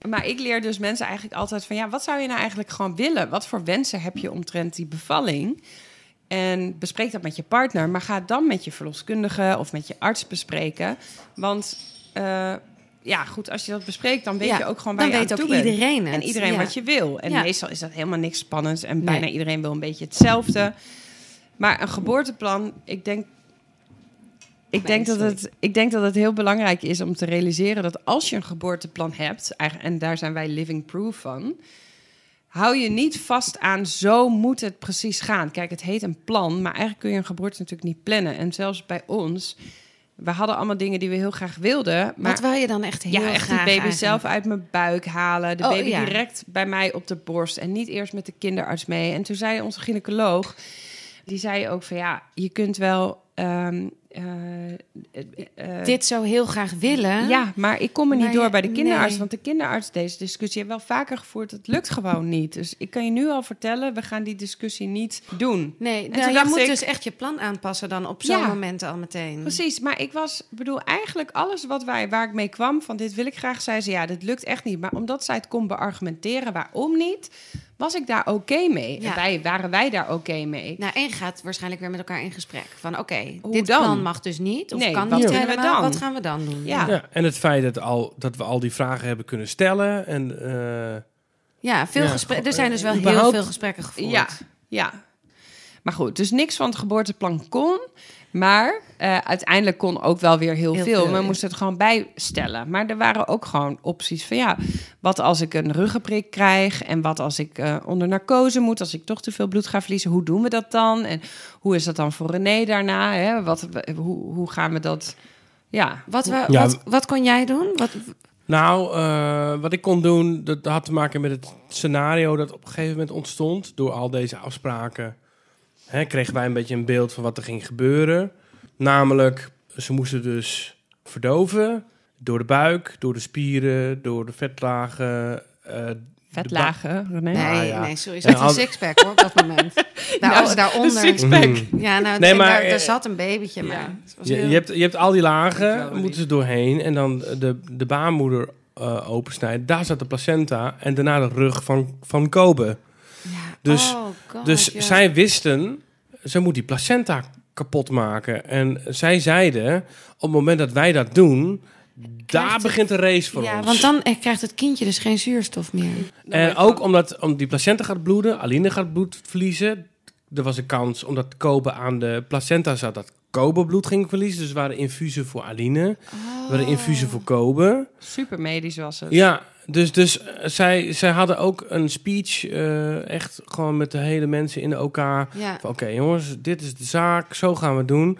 Maar ik leer dus mensen eigenlijk altijd van... ja, wat zou je nou eigenlijk gewoon willen? Wat voor wensen heb je omtrent die bevalling? En bespreek dat met je partner. Maar ga dan met je verloskundige of met je arts bespreken. Want eh, ja, goed, als je dat bespreekt... dan weet Ja, je ook gewoon waar dan je weet aan ook toe iedereen het. En iedereen Ja. wat je wil. En Ja. meestal is dat helemaal niks spannends. En Nee. bijna iedereen wil een beetje hetzelfde. Maar een geboorteplan, ik denk... Ik denk, dat het, ik denk dat het heel belangrijk is om te realiseren dat als je een geboorteplan hebt, en daar zijn wij living proof van, hou je niet vast aan zo moet het precies gaan. Kijk, het heet een plan, maar eigenlijk kun je een geboorte natuurlijk niet plannen. En zelfs bij ons, we hadden allemaal dingen die we heel graag wilden, maar Wat wil je dan echt heel ja, echt graag baby eigenlijk? zelf uit mijn buik halen. De Oh, baby ja. direct bij mij op de borst. En niet eerst met de kinderarts mee. En toen zei onze gynaecoloog... Die zei ook van ja, je kunt wel... ehm, eh, eh, Dit zo heel graag willen. ja, maar ik kom er niet Maar door bij de kinderarts. nee. Want de kinderarts, deze discussie heeft wel vaker gevoerd. Het lukt gewoon niet. Dus ik kan je nu al vertellen, we gaan die discussie niet doen. Nee, nou, je moet ik- dus echt je plan aanpassen dan op zo'n Ja. moment al meteen. Precies, maar ik was, bedoel, eigenlijk alles wat wij, waar ik mee kwam, van dit wil ik graag, zei ze, ja, dit lukt echt niet. Maar omdat zij het kon beargumenteren waarom niet, was ik daar oké mee. Ja. En wij, waren wij daar oké mee. Nou, en je gaat waarschijnlijk weer met elkaar in gesprek. Van oké, dit dan? plan mag dus niet. Of Nee, kan wat niet kunnen we helemaal. dan? Wat gaan we dan doen? Ja. Ja, en het feit dat, al, dat we al die vragen hebben kunnen stellen. En, eh, Ja, veel Ja, gesprekken. goh, Er zijn dus wel heel veel gesprekken gevoerd. Ja, ja. Maar goed, dus niks van het geboorteplan kon. Maar eh, uiteindelijk kon ook wel weer heel, Heel veel. veel, We ja. moesten het gewoon bijstellen. Maar er waren ook gewoon opties van ja, wat als ik een ruggenprik krijg en wat als ik eh, onder narcose moet, als ik toch te veel bloed ga verliezen, hoe doen we dat dan? En hoe is dat dan voor René daarna? Hè? Wat, hoe, hoe gaan we dat? Ja, Wat, wa- Ja, wat, wat kon jij doen? Wat, Nou, eh, wat ik kon doen, dat had te maken met het scenario dat op een gegeven moment ontstond. Door al deze afspraken hè, kregen wij een beetje een beeld van wat er ging gebeuren. Namelijk, ze moesten dus verdoven door de buik, door de spieren, door de vetlagen. eh, de vetlagen, René. nee, Ah, ja. nee, sorry. Zat een sixpack hoor, op dat moment. Daar, Nou, daaronder. sixpack. Mm. Ja, nou, Nee, maar, daar, eh, daar zat een babytje, maar ja. Je, heel- je, hebt, je hebt al die lagen, moeten ze doorheen. En dan de, de baarmoeder eh, opensnijden. Daar zat de placenta. En daarna de rug van, van Kobe. Dus- oh God, Dus zij wisten, ze moet die placenta kapot maken. En zij zeiden, op het moment dat wij dat doen, daar het- begint de race voor Ja, ons. want dan eh, krijgt het kindje dus geen zuurstof meer. en ook omdat om die placenta gaat bloeden, Aline gaat bloed verliezen. Er was een kans, omdat Kobe aan de placenta zat, dat Kobe bloed ging verliezen. Dus er waren infusen voor Aline, er waren infusen voor Kobe. Super medisch was het. Ja, dus, dus eh, zij, zij hadden ook een speech, eh, echt gewoon met de hele mensen in de OK. Ja. Van, Oké jongens, dit is de zaak, zo gaan we het doen.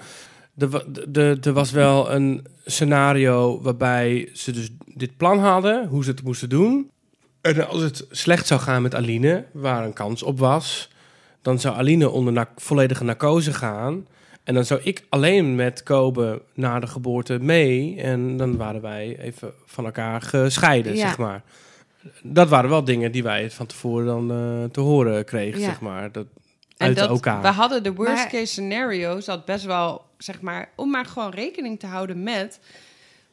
Er, de, er was wel een scenario waarbij ze dus dit plan hadden, hoe ze het moesten doen. En als het slecht zou gaan met Aline, waar een kans op was, dan zou Aline onder na- volledige narcose gaan. En dan zou ik alleen met Kobe na de geboorte mee. En dan waren wij even van elkaar gescheiden, Ja. zeg maar. Dat waren wel dingen die wij van tevoren dan eh, te horen kregen, Ja. zeg maar. Dat, uit dat, OK. we hadden de worst Maar- case scenario, zat best wel, zeg maar, om maar gewoon rekening te houden met,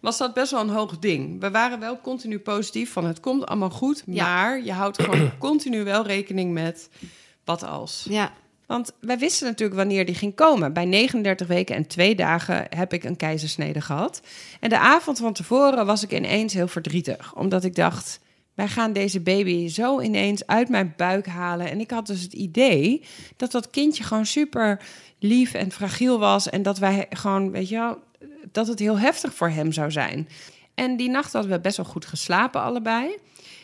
was dat best wel een hoog ding. We waren wel continu positief van het komt allemaal goed, Ja. maar je houdt gewoon continu wel rekening met wat als. Ja. Want wij wisten natuurlijk wanneer die ging komen. Bij 39 weken en twee dagen heb ik een keizersnede gehad. En de avond van tevoren was ik ineens heel verdrietig. Omdat ik dacht, wij gaan deze baby zo ineens uit mijn buik halen. En ik had dus het idee dat dat kindje gewoon super lief en fragiel was. En dat wij gewoon, weet je dat het heel heftig voor hem zou zijn. En die nacht hadden we best wel goed geslapen allebei.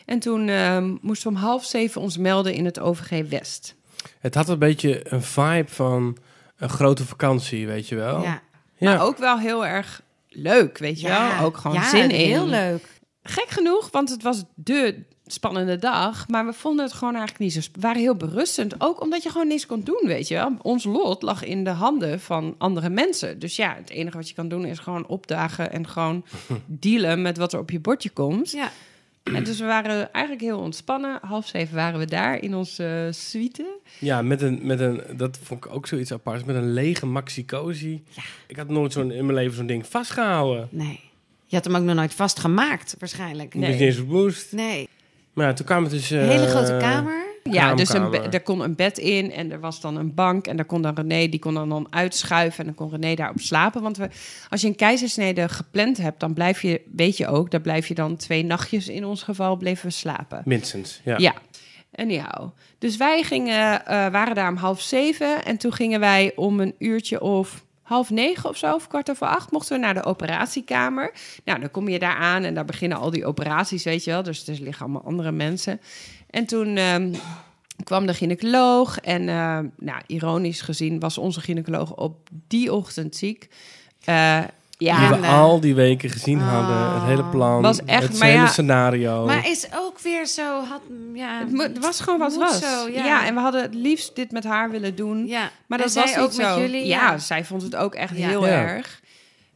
En toen ehm, moesten we om half zeven ons melden in het OVG West. Het had een beetje een vibe van een grote vakantie, weet je wel. Ja. Ja. Maar ook wel heel erg leuk, weet je wel. Ook gewoon ja, zin in. heel leuk. Gek genoeg, want het was de spannende dag. Maar we vonden het gewoon eigenlijk niet zo... We waren heel berustend. Ook omdat je gewoon niks kon doen, weet je wel. Ons lot lag in de handen van andere mensen. Dus ja, het enige wat je kan doen is gewoon opdagen... en gewoon dealen met wat er op je bordje komt. Ja. En dus we waren eigenlijk heel ontspannen. Half zeven waren we daar in onze uh, suite. Ja, met een, met een, dat vond ik ook zoiets aparts. Met een lege maxi cozy. Ik had nooit zo'n in mijn leven zo'n ding vastgehouden. Nee. Je had hem ook nog nooit vastgemaakt, waarschijnlijk. Nee. ben niet eens verwoest. Nee. Maar ja, toen kwam het dus... Een hele eh, grote kamer. Ja, dus een Kraamkamer. be- er kon een bed in en er was dan een bank. En daar kon dan René, die kon dan, dan uitschuiven en dan kon René daarop slapen. Want we, als je een keizersnede gepland hebt, dan blijf je, weet je ook, daar blijf je dan twee nachtjes in ons geval bleven we slapen. Minstens, ja. Ja. Anyhow. Dus wij gingen, eh, waren daar om half zeven. En toen gingen wij om een uurtje of half negen of zo, of kwart over acht, mochten we naar de operatiekamer. Nou, dan kom je daar aan en daar beginnen al die operaties, weet je wel. Dus er liggen allemaal andere mensen. En toen ehm, kwam de gynaecoloog. En eh, nou, ironisch gezien was onze gynaecoloog op die ochtend ziek. Eh, Die ja, we Rende. al die weken gezien hadden. Het hele plan. Was echt- het maar hele ja- scenario. Maar is ook weer zo... Had, ja, het, mo- het was gewoon wat was. zo, ja. ja. en we hadden het liefst dit met haar willen doen. ja. Maar En dat zij was ook niet met zo. jullie. ja, zij vond het ook echt Ja. heel Ja. erg.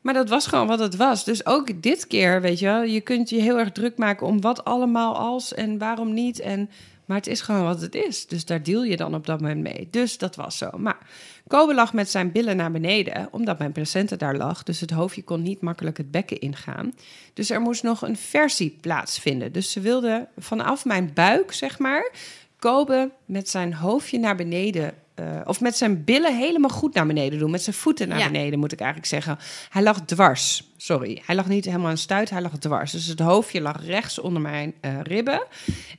Maar dat was gewoon wat het was. Dus ook dit keer, weet je wel, je kunt je heel erg druk maken om wat allemaal als en waarom niet. En, maar het is gewoon wat het is. Dus daar deal je dan op dat moment mee. Dus dat was zo. Maar Kobe lag met zijn billen naar beneden, omdat mijn placenta daar lag. Dus het hoofdje kon niet makkelijk het bekken ingaan. Dus er moest nog een versie plaatsvinden. Dus ze wilde vanaf mijn buik, zeg maar, Kobe met zijn hoofdje naar beneden. Eh, of met zijn billen helemaal goed naar beneden doen. Met zijn voeten naar Ja. beneden, moet ik eigenlijk zeggen. Hij lag dwars. Sorry, hij lag niet helemaal aan stuit, hij lag dwars. Dus het hoofdje lag rechts onder mijn eh, ribben.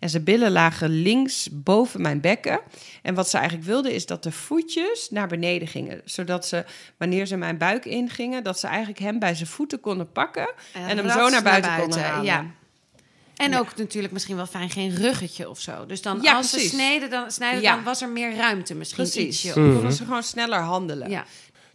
En zijn billen lagen links boven mijn bekken. En wat ze eigenlijk wilde, is dat de voetjes naar beneden gingen. Zodat ze, wanneer ze mijn buik ingingen, dat ze eigenlijk hem bij zijn voeten konden pakken. En hem zo rats naar buiten konden halen. Ja. En Ja. ook natuurlijk misschien wel fijn geen ruggetje of zo. Dus dan Ja, als ze sneden, dan, snijden, Ja. dan was er meer ruimte misschien Precies. ietsje. Mhm. Konden ze gewoon sneller handelen.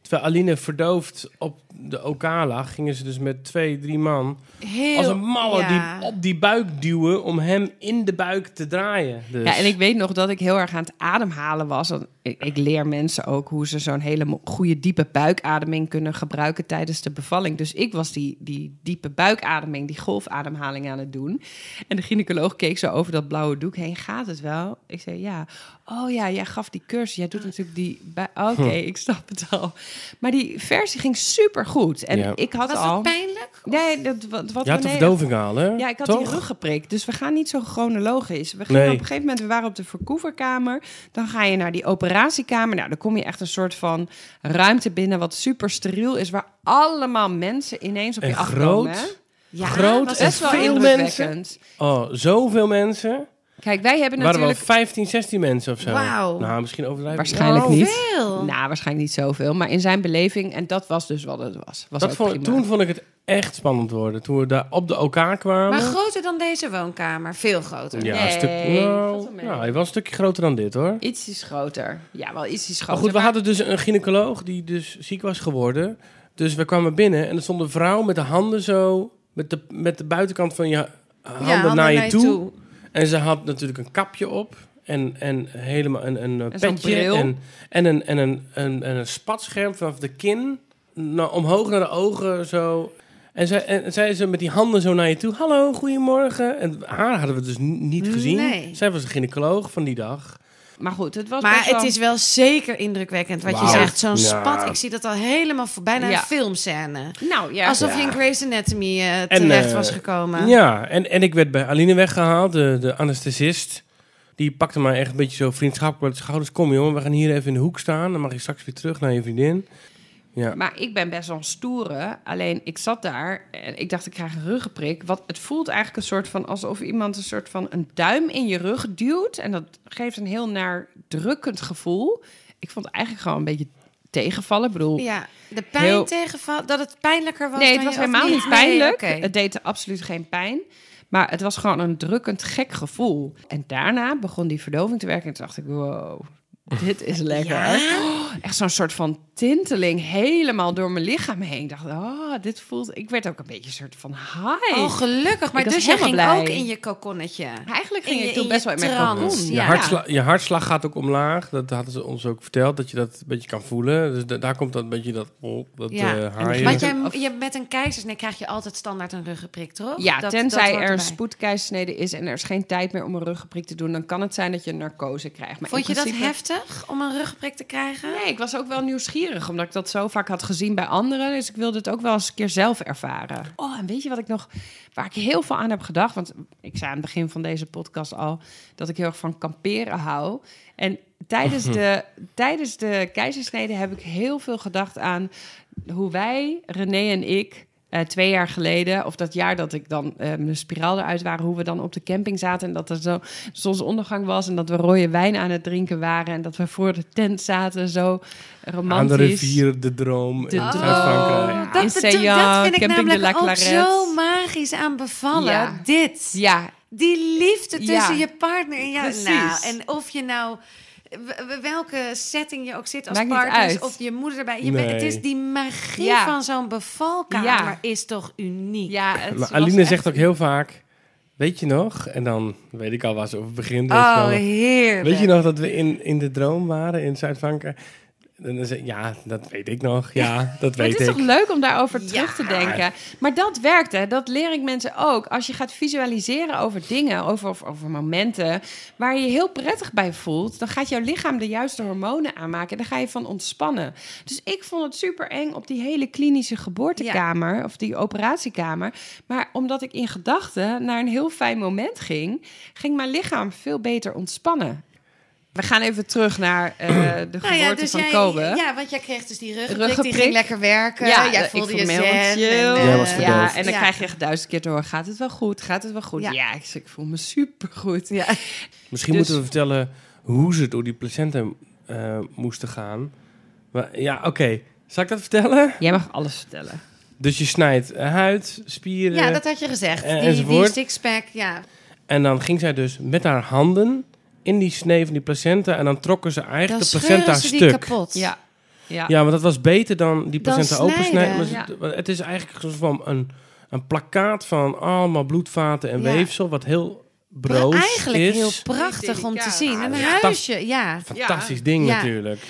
Terwijl Aline verdoofd op de OK lag, gingen ze dus met twee, drie man Heel, als een malle ja. die op die buik duwen om hem in de buik te draaien. Dus. Ja, en ik weet nog dat ik heel erg aan het ademhalen was. Want Ik, ik leer mensen ook hoe ze zo'n hele goede diepe buikademing kunnen gebruiken tijdens de bevalling. Dus ik was die, die diepe buikademing, die golfademhaling aan het doen. En de gynaecoloog keek zo over dat blauwe doek heen. Gaat het wel? Ik zei ja. Oh ja, jij gaf die cursus. Jij doet natuurlijk die. Oké, ik snap het al. Maar die versie ging super goed. En Ja. ik had Was al. het pijnlijk? Nee, dat wat, wat Je had de verdoving al, hè? ja, ik had Toch? die rug geprikt. Dus we gaan niet zo chronologisch. We gingen Nee. op een gegeven moment, we waren op de verkoeverkamer. Dan ga je naar die operatiekamer. Nou, dan kom je echt een soort van ruimte binnen wat super steriel is. Waar allemaal mensen ineens op En je afkomen. groot. Ja, Groot was en wel veel indrukwekkend. Oh, zoveel mensen. Kijk, wij hebben Er waren wel natuurlijk... 15, 16 mensen of zo. Wauw. Nou, misschien overdrijven. Waarschijnlijk Nou, niet. Veel. Nou, waarschijnlijk niet zoveel. Maar in zijn beleving, en dat was dus wat het was. was Dat vond, toen vond ik het echt spannend worden. Toen we daar op de elkaar kwamen. Maar groter dan deze woonkamer. Veel groter. ja, Nee, een stuk, nou, wel nou, hij was een stukje groter dan dit hoor. Iets is groter. Ja, wel iets is Maar groter. goed, we hadden dus een gynaecoloog die dus ziek was geworden. Dus we kwamen binnen en er stond een vrouw met de handen zo... met de, met de buitenkant van je handen Ja, handen naar je toe. En ze had natuurlijk een kapje op. En, en helemaal een, een, En zo'n petje. En, en, een, en, een, een, en een spatscherm vanaf de kin. Nou, omhoog naar de ogen zo. En zij, en zij ze met die handen zo naar je toe. Hallo, goedemorgen. En haar hadden we dus niet gezien. Nee. Zij was een gynaecoloog van die dag. Maar goed, het was Maar best wel... het is wel zeker indrukwekkend wat je zegt. Zo'n Ja. spat, ik zie dat al helemaal voor. Bijna Ja. een filmscène. Nou ja, Alsof Ja. je in Grey's Anatomy eh, En, terecht eh, was gekomen. Ja, en, en ik werd bij Aline weggehaald, de, de anesthesist. Die pakte mij echt een beetje zo vriendschappelijk op de schouders. Kom jongen, we gaan hier even in de hoek staan. Dan mag je straks weer terug naar je vriendin. Ja, Maar ik ben best wel een stoere. Alleen ik zat daar en ik dacht, ik krijg een ruggenprik. Wat, het voelt eigenlijk een soort van alsof iemand een soort van een duim in je rug duwt. En dat geeft een heel naar drukkend gevoel. Ik vond het eigenlijk gewoon een beetje tegenvallen. Ik bedoel, Ja, de pijn Heel- tegenval, dat het pijnlijker was. nee, het dan was helemaal niet Nee, pijnlijk. Het deed absoluut geen pijn. Maar het was gewoon een drukkend gek gevoel. En daarna begon die verdoving te werken. En toen dacht ik, wow, dit is lekker. Ja? Oh, echt zo'n soort van tinteling helemaal door mijn lichaam heen. Ik dacht, oh, dit voelt... Ik werd ook een beetje een soort van high. Oh, gelukkig. Maar dus je ging helemaal blij. ook in je kokonnetje. Eigenlijk in ging je- ik toen best wel in mijn cocon. je, Ja. hartsla- je hartslag gaat ook omlaag. Dat hadden ze ons ook verteld, dat je dat een beetje kan voelen. Dus da- daar komt dat een beetje dat, oh, dat Ja. eh, En haaien. Want jij, je, met een keizersnee krijg je altijd standaard een ruggenprik, toch? Ja, Dat- tenzij dat er een spoedkeizersnede is en er is geen tijd meer om een ruggenprik te doen, dan kan het zijn dat je een narcose krijgt. Maar Vond je dat principe- om een ruggenprik te krijgen? Nee, ik was ook wel nieuwsgierig, omdat ik dat zo vaak had gezien bij anderen. Dus ik wilde het ook wel eens een keer zelf ervaren. Oh, en weet je wat ik nog, waar ik heel veel aan heb gedacht? Want ik zei aan het begin van deze podcast al dat ik heel erg van kamperen hou. En tijdens de, tijdens de keizersnede heb ik heel veel gedacht aan hoe wij, René en ik, eh, twee jaar geleden, of dat jaar dat ik dan eh mijn spiraal eruit waren, hoe we dan op de camping zaten en dat er zo zonsondergang was en dat we rode wijn aan het drinken waren en dat we voor de tent zaten, zo romantisch. Aan de rivier, de droom De. In Dat, Seyan, dat vind ik namelijk ook zo magisch aan bevallen. Ja. Dit. Ja, Die liefde tussen Ja. je partner en jou. Precies. Nou, en of je nou... Welke setting je ook zit als Maakt niet partners, uit. of je moeder erbij. Je Nee. bent- het is die magie Ja. van zo'n bevalkamer Ja. is toch uniek. ja. Het Maar was Aline echt- zegt ook heel vaak, weet je nog? En dan weet ik al waar ze over begint. Oh, heerlijk. Weet je nog dat we in, in de droom waren in Zuid-Frankrijk? En dan zei ja, dat weet ik nog. Ja, dat weet het is ik. toch leuk om daarover Ja. terug te denken. Maar dat werkt, hè. Dat leer ik mensen ook. Als je gaat visualiseren over dingen, over, over, over momenten... waar je je heel prettig bij voelt... dan gaat jouw lichaam de juiste hormonen aanmaken... en dan ga je van ontspannen. Dus ik vond het super eng op die hele klinische geboortekamer... of die operatiekamer. Maar omdat ik in gedachten naar een heel fijn moment ging... ging mijn lichaam veel beter ontspannen. We gaan even terug naar eh, de Nou geboorte van jij, Kobe. Ja, want jij kreeg dus die ruggenprik, Ruggenprik. die ging lekker werken. Ja, jij ik voelde je me zen. en, Jij eh. Ja, en dan Ja. krijg je echt duizend keer door. Gaat het wel goed? Gaat het wel goed? Ja. Ja, ik, ik voel me supergoed. Ja. Misschien Dus- moeten we vertellen hoe ze door die placenta eh, moesten gaan. Maar, ja, oké. Zal ik dat vertellen? Jij mag alles vertellen. Dus je snijdt eh, huid, spieren. ja, dat had je gezegd. En- die, die sixpack, ja. En dan ging zij dus met haar handen in die snee van die placenta. En dan trokken ze Dan eigenlijk de placenta ze die stuk. kapot. Ja. Ja. Ja, maar dat was beter dan die Dan placenta opensnijden. Maar Het is eigenlijk van een, een plakkaat van allemaal bloedvaten en Ja. weefsel, wat heel broos Eigenlijk is. heel prachtig om te zien. Een Ja. huisje, ja. Fantastisch ding Ja. natuurlijk.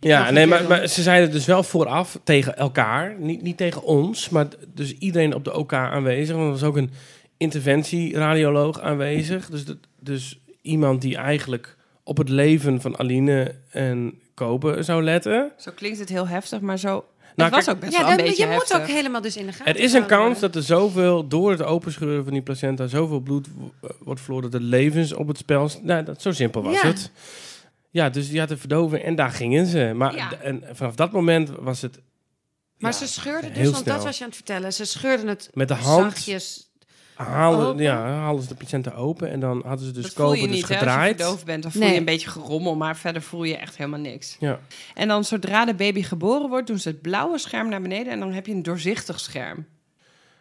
Ja, nee, maar, maar ze zeiden dus wel vooraf tegen elkaar, niet, niet tegen ons, maar dus iedereen op de OK aanwezig. Want er was ook een interventieradioloog aanwezig. Dus, dat- dus iemand die eigenlijk op het leven van Aline en Kopen zou letten. Zo klinkt het heel heftig, maar zo... Nou, het was kijk, ook best Ja, wel een dan, beetje je moet ook helemaal dus in de gaten Er is een kans dat er zoveel, door het openscheuren van die placenta, zoveel bloed w- wordt verloren dat de levens op het spel... Nou, dat, zo simpel was Ja. het. Ja, dus die had de verdoving en daar gingen ze. Maar Ja. en vanaf dat moment was het... Maar ja, ze scheurden dus, heel want dat snel. was je aan het vertellen. Ze scheurden het Met de hand zachtjes. Halen, Open. ja, halen ze de placenta open en dan hadden ze dus dat voel je kopen dus niet, hè, als je gedraaid. verdoofd bent. Dan voel Nee. je een beetje gerommel, maar verder voel je echt helemaal niks. Ja. En dan zodra de baby geboren wordt, doen ze het blauwe scherm naar beneden... en dan heb je een doorzichtig scherm.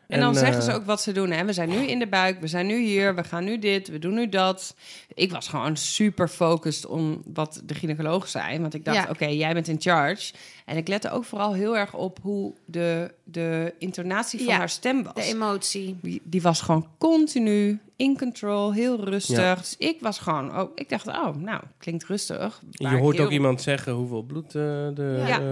En, dan En, zeggen ze eh, ook wat ze doen. Hè? We zijn nu in de buik, we zijn nu hier, we gaan nu dit, we doen nu dat. Ik was gewoon super focused om wat de gynaecoloog zei. Want ik dacht, Ja. oké, jij bent in charge. En ik lette ook vooral heel erg op hoe de, de intonatie van Ja, haar stem was. De emotie. Die, die was gewoon continu in control, heel rustig. Ja. Dus ik was gewoon, oh, ik dacht, oh, nou, klinkt rustig. Je hoort heel- ook iemand zeggen hoeveel bloed eh, de, Ja. eh,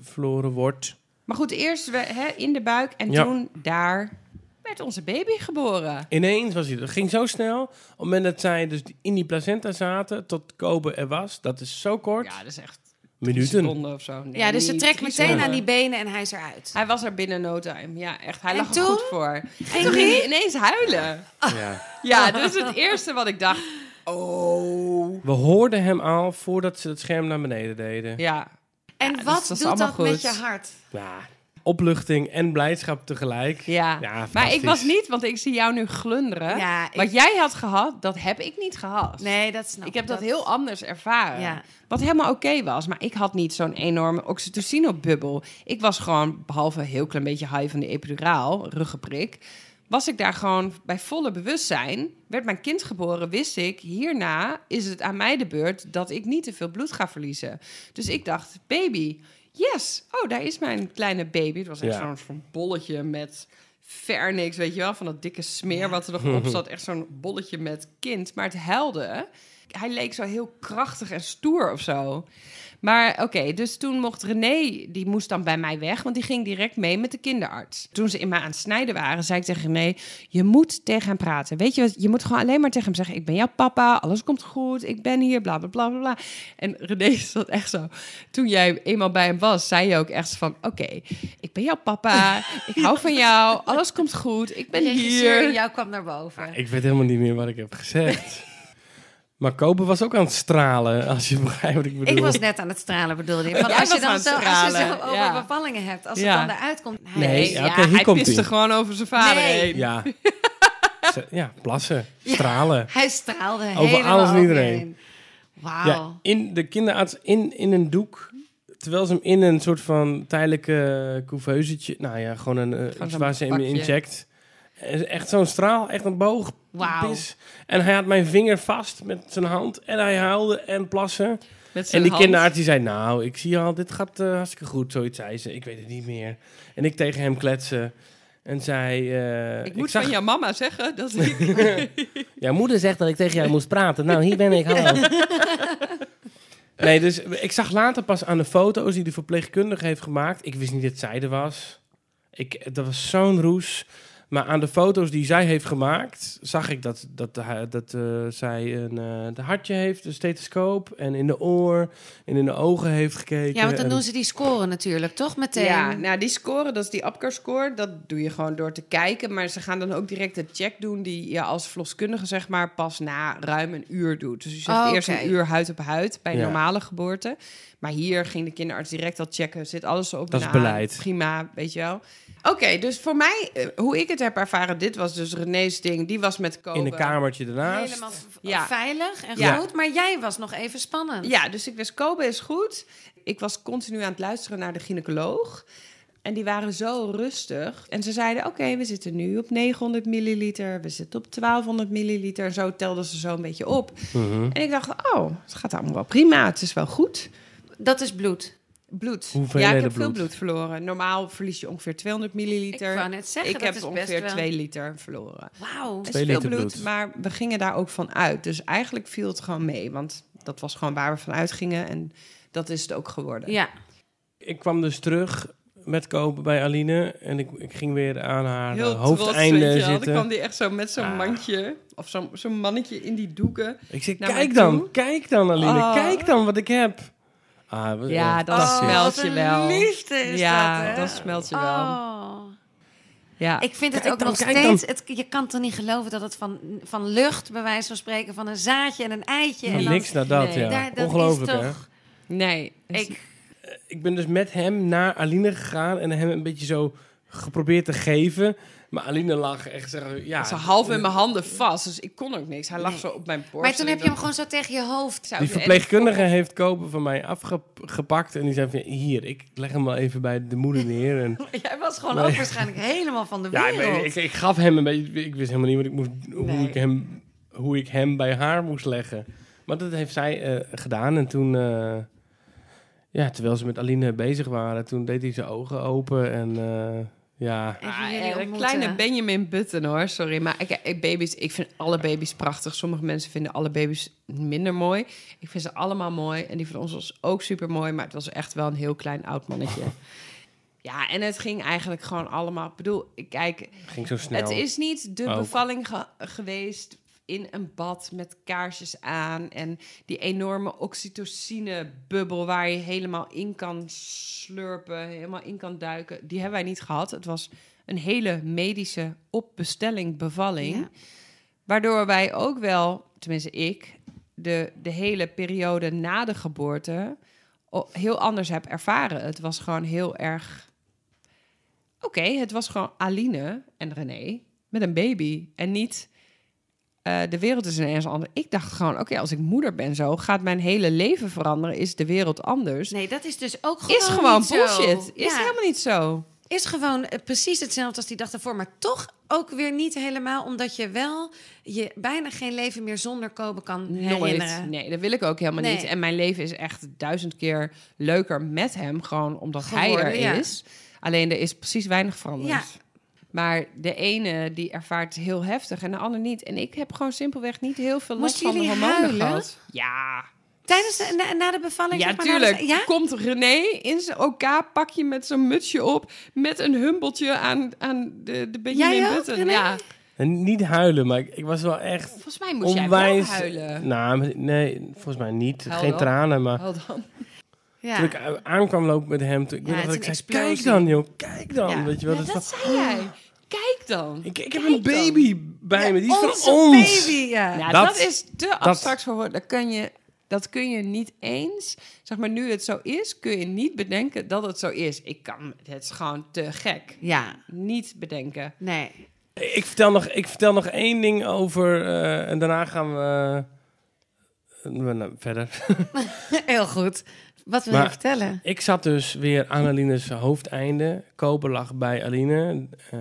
verloren wordt. Maar goed, eerst we, hè, in de buik en Ja. toen daar werd onze baby geboren. Ineens was hij. Het ging zo snel. Op het moment dat zij dus in die placenta zaten, tot Kobe er was, dat is zo kort. Ja, dat is echt minuten. seconden of zo. Nee, ja, dus ze trekt meteen seconden. aan die benen en hij is eruit. Hij was er binnen no time. Ja, echt. Hij En lag er goed voor. En En toen ging hij ineens huilen. Ja. Ja, dus het eerste wat ik dacht... Oh. We hoorden hem al voordat ze het scherm naar beneden deden. Ja. En Ja, dus wat dat is doet allemaal dat met goed. je hart? Ja, opluchting en blijdschap tegelijk. Ja. Ja, maar ik was niet, want ik zie jou nu glunderen. Ja, ik- Wat jij had gehad, dat heb ik niet gehad. Nee, dat snap Ik heb dat, heel anders ervaren. Ja. Wat helemaal oké was. Maar ik had niet zo'n enorme oxytocine-bubbel. Ik was gewoon, behalve een heel klein beetje high van de epiduraal, ruggenprik... was ik daar gewoon bij volle bewustzijn. Werd mijn kind geboren, wist ik... hierna is het aan mij de beurt dat ik niet te veel bloed ga verliezen. Dus ik dacht, baby, yes. Oh, daar is mijn kleine baby. Het was echt Ja. zo'n bolletje met... Vernix, weet je wel, van dat dikke smeer wat er nog op zat. Echt zo'n bolletje met kind. Maar het huilde hij leek zo heel krachtig en stoer of zo. Maar oké, dus toen mocht René, die moest dan bij mij weg, want die ging direct mee met de kinderarts. Toen ze in mij aan het snijden waren, zei ik tegen René: Je moet tegen hem praten. Weet je wat? Je moet gewoon alleen maar tegen hem zeggen: Ik ben jouw papa, alles komt goed, ik ben hier, bla bla bla bla. bla. En René zat echt zo. Toen jij eenmaal bij hem was, zei je ook echt van: Oké, ik ben jouw papa, ik hou van jou, alles komt goed, ik ben hier. jou kwam naar boven. Ik weet helemaal niet meer wat ik heb gezegd. maar Kobe was ook aan het stralen, als je begrijpt wat ik bedoel. Ik was net aan het stralen, bedoelde je. Van Jij als, je was aan dan het zo, als je zo over ja. bevallingen hebt, als Ja. het dan eruit komt. hij- Nee, ja, oké, hier hij komt piste ie. gewoon over zijn vader Nee. heen. Ja. Ja, plassen, stralen. Hij straalde Over helemaal alles en iedereen. Wauw. Ja, in de kinderarts in, in een doek. Terwijl ze hem in een soort van tijdelijke couveusetje... Nou ja, gewoon een... zo'n waar ze hem inject. Echt zo'n straal, echt een boog. Wauw. En hij had mijn vinger vast met zijn hand. En hij huilde en plassen. Met En zijn die hand. kinderarts die zei... Nou, ik zie al, dit gaat eh, hartstikke goed. Zoiets zei ze. Ik weet het niet meer. En ik tegen hem kletsen. En zei... eh, Ik moet zag, van jouw mama zeggen dat ik... Jouw moeder zegt dat ik tegen jou moest praten. Nou, hier ben ik, hallo. Nee, dus ik zag later pas aan de foto's die de verpleegkundige heeft gemaakt. Ik wist niet dat zij er was. Ik, dat was zo'n roes. Maar aan de foto's die zij heeft gemaakt, zag ik dat, dat, de- dat eh, zij een eh, de hartje heeft, een stethoscoop. En in de oor en in de ogen heeft gekeken. Ja, want dan en- doen ze die scoren natuurlijk, toch? Meteen. Ja, nou die score, dat is die APGAR-score. Dat doe je gewoon door te kijken. Maar ze gaan dan ook direct de check doen die je als verloskundige zeg maar pas na ruim een uur doet. Dus je zegt Oh, eerst een uur huid op huid bij Ja. normale geboorte. Maar hier ging de kinderarts direct al checken. Zit alles zo op Dat is beleid. Prima, weet je wel. Oké, dus voor mij, eh, hoe ik het heb ervaren, dit was dus René's ding. Die was met Kobe. in een kamertje ernaast. Helemaal Ja. veilig en Ja. goed. Maar jij was nog even spannend. Ja, dus ik wist, Kobe is goed. Ik was continu aan het luisteren naar de gynaecoloog. En die waren zo rustig. En ze zeiden, oké, we zitten nu op 900 milliliter. We zitten op 1200 milliliter. En zo telden ze zo een beetje op. Mhm. En ik dacht, oh, het gaat allemaal wel prima. Het is wel goed. Dat is bloed. Bloed. Hoeveelheden ja, ik heb veel bloed? verloren. Normaal verlies je ongeveer 200 milliliter. Ik wou net zeggen, Ik dat heb is ongeveer best wel... 2 liter verloren. Wauw. Is veel liter bloed, bloed. maar we gingen daar ook van uit. Dus eigenlijk viel het gewoon mee. Want dat was gewoon waar we van uitgingen. En dat is het ook geworden. Ja. Ik kwam dus terug met Kobe bij Aline. En ik, ik ging weer aan haar Heel eh, hoofdeinde trots, zitten. Dan kwam die echt zo met zo'n Ah. mandje, of zo'n zo'n mannetje in die doeken. Ik zei, naar kijk dan, toe. kijk dan Aline, Oh. kijk dan wat ik heb. Ah, wat- Ja, eh, dat smelt wat je een wel. liefde is Ja, dat, hè? dat smelt je wel. Oh. Ja. Ik vind het Kijk ook dan, nog steeds... Het, je kan toch niet geloven dat het van, van lucht, bij wijze van spreken... van een zaadje en een eitje... Van en dan, niks naar dat, nee. ja. Daar- dat is Ongelooflijk, hè? toch- nee. Ik, Ik ben dus met hem naar Aline gegaan en hem een beetje zo geprobeerd te geven. Maar Aline lag echt zeggen, ja... Ze half in mijn handen vast, dus ik kon ook niks. Hij lag Nee. zo op mijn borst. maar toen en heb je hem gewoon zo tegen je hoofd. zou Die verpleegkundige heeft Kobe van mij afgepakt en die zei van, hier, ik leg hem wel even bij de moeder neer. En, Jij was gewoon Nee. ook waarschijnlijk helemaal van de ja, wereld. ik, ik, ik gaf hem een beetje, ik wist helemaal niet wat ik moest, hoe, ik hem, hoe ik hem bij haar moest leggen. Maar dat heeft zij eh, gedaan en toen... eh, ja, terwijl ze met Aline bezig waren, toen deed hij zijn ogen open en eh, ja... Ah, eh, een ontmoeten. kleine Benjamin Button hoor, sorry. Maar ik, ik, baby's, ik vind alle baby's prachtig. Sommige mensen vinden alle baby's minder mooi. Ik vind ze allemaal mooi. En die van ons was ook super mooi. Maar het was echt wel een heel klein oud mannetje. Ja, en het ging eigenlijk gewoon allemaal... Ik bedoel, ik kijk, Ging zo snel. het is niet de Ook. bevalling ge- geweest in een bad met kaarsjes aan... en die enorme oxytocine-bubbel waar je helemaal in kan slurpen... helemaal in kan duiken. Die hebben wij niet gehad. Het was een hele medische op bestelling bevalling... Ja. Waardoor wij ook wel, tenminste ik, de, de hele periode na de geboorte heel anders heb ervaren. Het was gewoon heel erg. Oké, het was gewoon Aline en René met een baby. En niet eh, de wereld is ineens anders. Ik dacht gewoon, oké, als ik moeder ben zo, gaat mijn hele leven veranderen. Is de wereld anders? Nee, dat is dus ook gewoon is gewoon zo. bullshit. Is Ja. helemaal niet zo. is gewoon eh, precies hetzelfde als die dag daarvoor. Maar toch ook weer niet helemaal. Omdat je wel je bijna geen leven meer zonder Kobe kan herinneren. Nooit. Nee, dat wil ik ook helemaal Nee. niet. En mijn leven is echt duizend keer leuker met hem. Gewoon omdat hij er ja. is. Alleen er is precies weinig veranderd. Ja. Maar de ene die ervaart het heel heftig en de ander niet. En ik heb gewoon simpelweg niet heel veel last van de hormonen huilen? gehad. Ja, Tijdens de, na, na de bevalling? ja zeg maar, nou, tuurlijk. dus- ja? Komt René in zijn OK-pakje met zo'n mutsje op... met een humbeltje aan, aan de, de Benjamin Jij ook, Button. René? Ja, En niet huilen, maar ik, ik was wel echt volgens mij moest jij onwijs... wel huilen. Nou, nee, volgens mij niet. Huil Geen dan. tranen, maar... Wel dan. Ja. Toen ik aankwam lopen met hem, toen, ik Ja, weet dat ik zei, kijk dan joh, kijk dan. Ja. Weet je wel, Ja, dat is dat van, zei jij. Kijk dan. ik, ik heb een dan. baby bij me, die is Onze van ons. baby, ja. Ja, Dat- dat, is te abstract voor woorden. Dat kun je, dat kun je niet eens. Zeg maar, nu het zo is, kun je niet bedenken dat het zo is. Ik kan, het is gewoon te gek. Ja, Niet bedenken. nee. Ik vertel nog, ik vertel nog één ding over, eh, en daarna gaan we, eh, we nou, verder. Heel goed. Wat wil Maar- je vertellen? Ik zat dus weer aan Aline's hoofdeinde. Koper lag bij Aline. eh,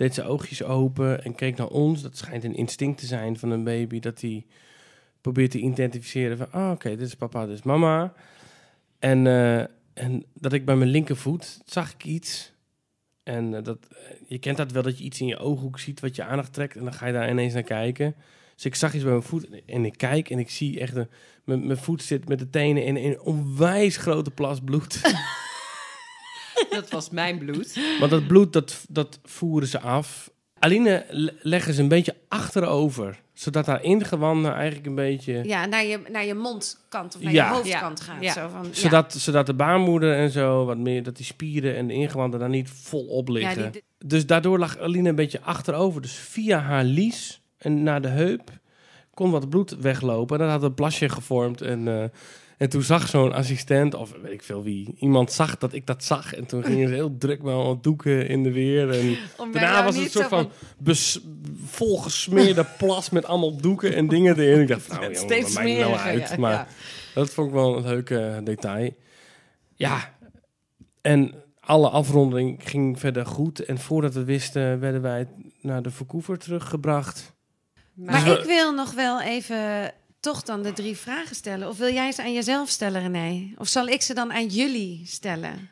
deed zijn oogjes open en keek naar ons. Dat schijnt een instinct te zijn van een baby. Dat hij probeert te identificeren van... Oh, oké, dit is papa, dit is mama. En, eh, en dat ik bij mijn linkervoet zag ik iets. En eh, dat, eh, je kent dat wel, dat je iets in je ooghoek ziet wat je aandacht trekt. En dan ga je daar ineens naar kijken. Dus ik zag iets bij mijn voet en ik kijk en ik zie echt... Mijn, mijn voet zit met de tenen in een onwijs grote plas bloed. Dat was mijn bloed. Want dat bloed, dat, dat voeren ze af. Aline le- leggen ze een beetje achterover. Zodat haar ingewanden eigenlijk een beetje... Ja, naar je, naar je mondkant of naar Ja. je hoofdkant Ja. gaat. Ja. Zo van, ja. Zodat, zodat de baarmoeder en zo, wat meer, dat die spieren en de ingewanden daar niet vol op liggen. Ja, die- Dus daardoor lag Aline een beetje achterover. Dus via haar lies en naar de heup kon wat bloed weglopen. En dat had een plasje gevormd. En, eh, en toen zag zo'n assistent, of weet ik veel wie, iemand zag dat ik dat zag. En toen gingen ze heel druk met allemaal doeken in de weer. En daarna was het een soort zo van volgesmeerde plas met allemaal doeken en dingen erin. Ik dacht, nou, jongen, steeds het nou uit? ja, Maar ja. dat vond ik wel een leuk eh, detail. Ja, en alle afronding ging verder goed. En voordat we wisten, werden wij naar de Vancouver teruggebracht. Maar Dus we- ik wil nog wel even toch dan de drie vragen stellen. Of wil jij ze aan jezelf stellen, René? Of zal ik ze dan aan jullie stellen?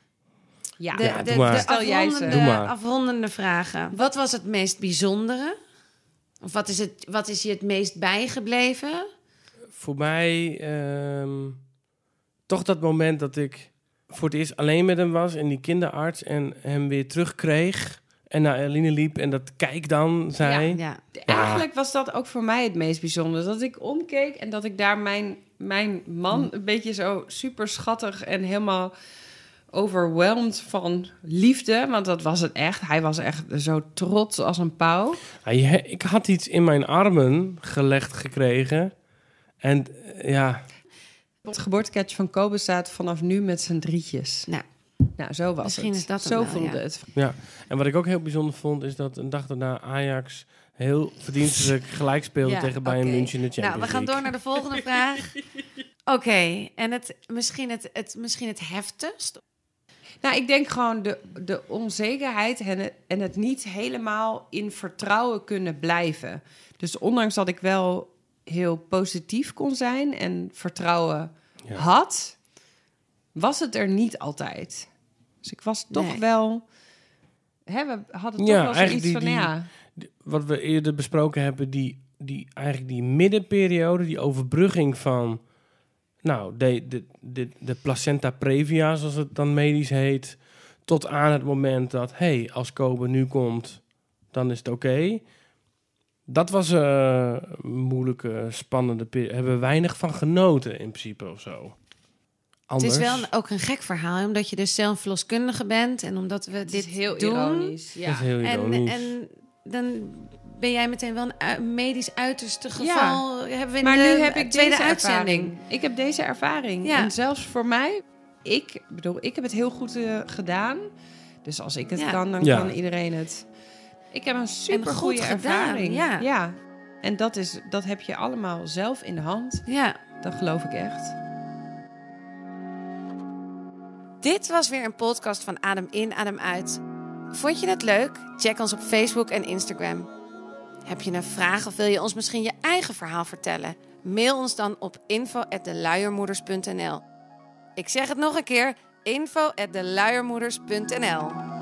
Ja. De, Ja, de, doe maar. de Stel jij ze. afrondende, Doe maar. afrondende vragen. Wat was het meest bijzondere? Of wat is, het, wat is je het meest bijgebleven? Voor mij ehm, toch dat moment dat ik voor het eerst alleen met hem was en die kinderarts en hem weer terugkreeg. En naar Eline liep en dat kijk dan zei. Ja. Eigenlijk was dat ook voor mij het meest bijzondere. Dat ik omkeek en dat ik daar mijn, mijn man een beetje zo super schattig en helemaal overweldigd van liefde. Want dat was het echt. Hij was echt zo trots als een pauw. Ja, je- ik had iets in mijn armen gelegd gekregen. En eh, ja, Het geboortekaartje van Kobe staat vanaf nu met zijn drietjes. Nou, Nou, zo was Misschien het. is dat het zo wel, voelde ja. het. ja. En wat ik ook heel bijzonder vond, is dat een dag daarna Ajax heel verdienstelijk gelijk speelde Ja, tegen Bayern oké. München in de Champions Nou, we gaan door naar de volgende vraag. Oké, en het, misschien, het, het, misschien het heftigst? Nou, ik denk gewoon de, de onzekerheid en het, en het niet helemaal in vertrouwen kunnen blijven. Dus ondanks dat ik wel heel positief kon zijn en vertrouwen Ja. had, was het er niet altijd. Dus ik was toch Nee. wel. Hè, we hadden toch Ja, wel zoiets die- van, die- ja, Die- Wat we eerder besproken hebben, die, die, eigenlijk die middenperiode, die overbrugging van... Nou, de, de, de, de placenta previa, zoals het dan medisch heet... Tot aan het moment dat, hey, als Kobe nu komt, dan is het oké. Dat was eh, een moeilijke, spannende periode. Hebben we weinig van genoten in principe of zo. Anders. Het is wel een- ook een gek verhaal, omdat je dus zelf verloskundige bent en omdat we Het dit heel doen. ironisch. Dat Ja. is heel En, ironisch. en dan ben jij meteen wel een medisch uiterste geval. Hebben we in Maar de nu heb ik tweede deze uitzending. ervaring. Ik heb deze ervaring. Ja. En zelfs voor mij, ik bedoel, ik heb het heel goed eh, gedaan. Dus als ik het Ja. kan, dan Ja. kan iedereen het. Ik heb een super goed goede gedaan, ervaring. ja. ja. En dat, is, dat heb je allemaal zelf in de hand. Ja. Dat geloof ik echt. Dit was weer een podcast van Adem in, Adem uit. Vond je het leuk? Check ons op Facebook en Instagram. Heb je een vraag of wil je ons misschien je eigen verhaal vertellen? Mail ons dan op info@deluiermoeders.nl. Ik zeg het nog een keer: info@deluiermoeders.nl.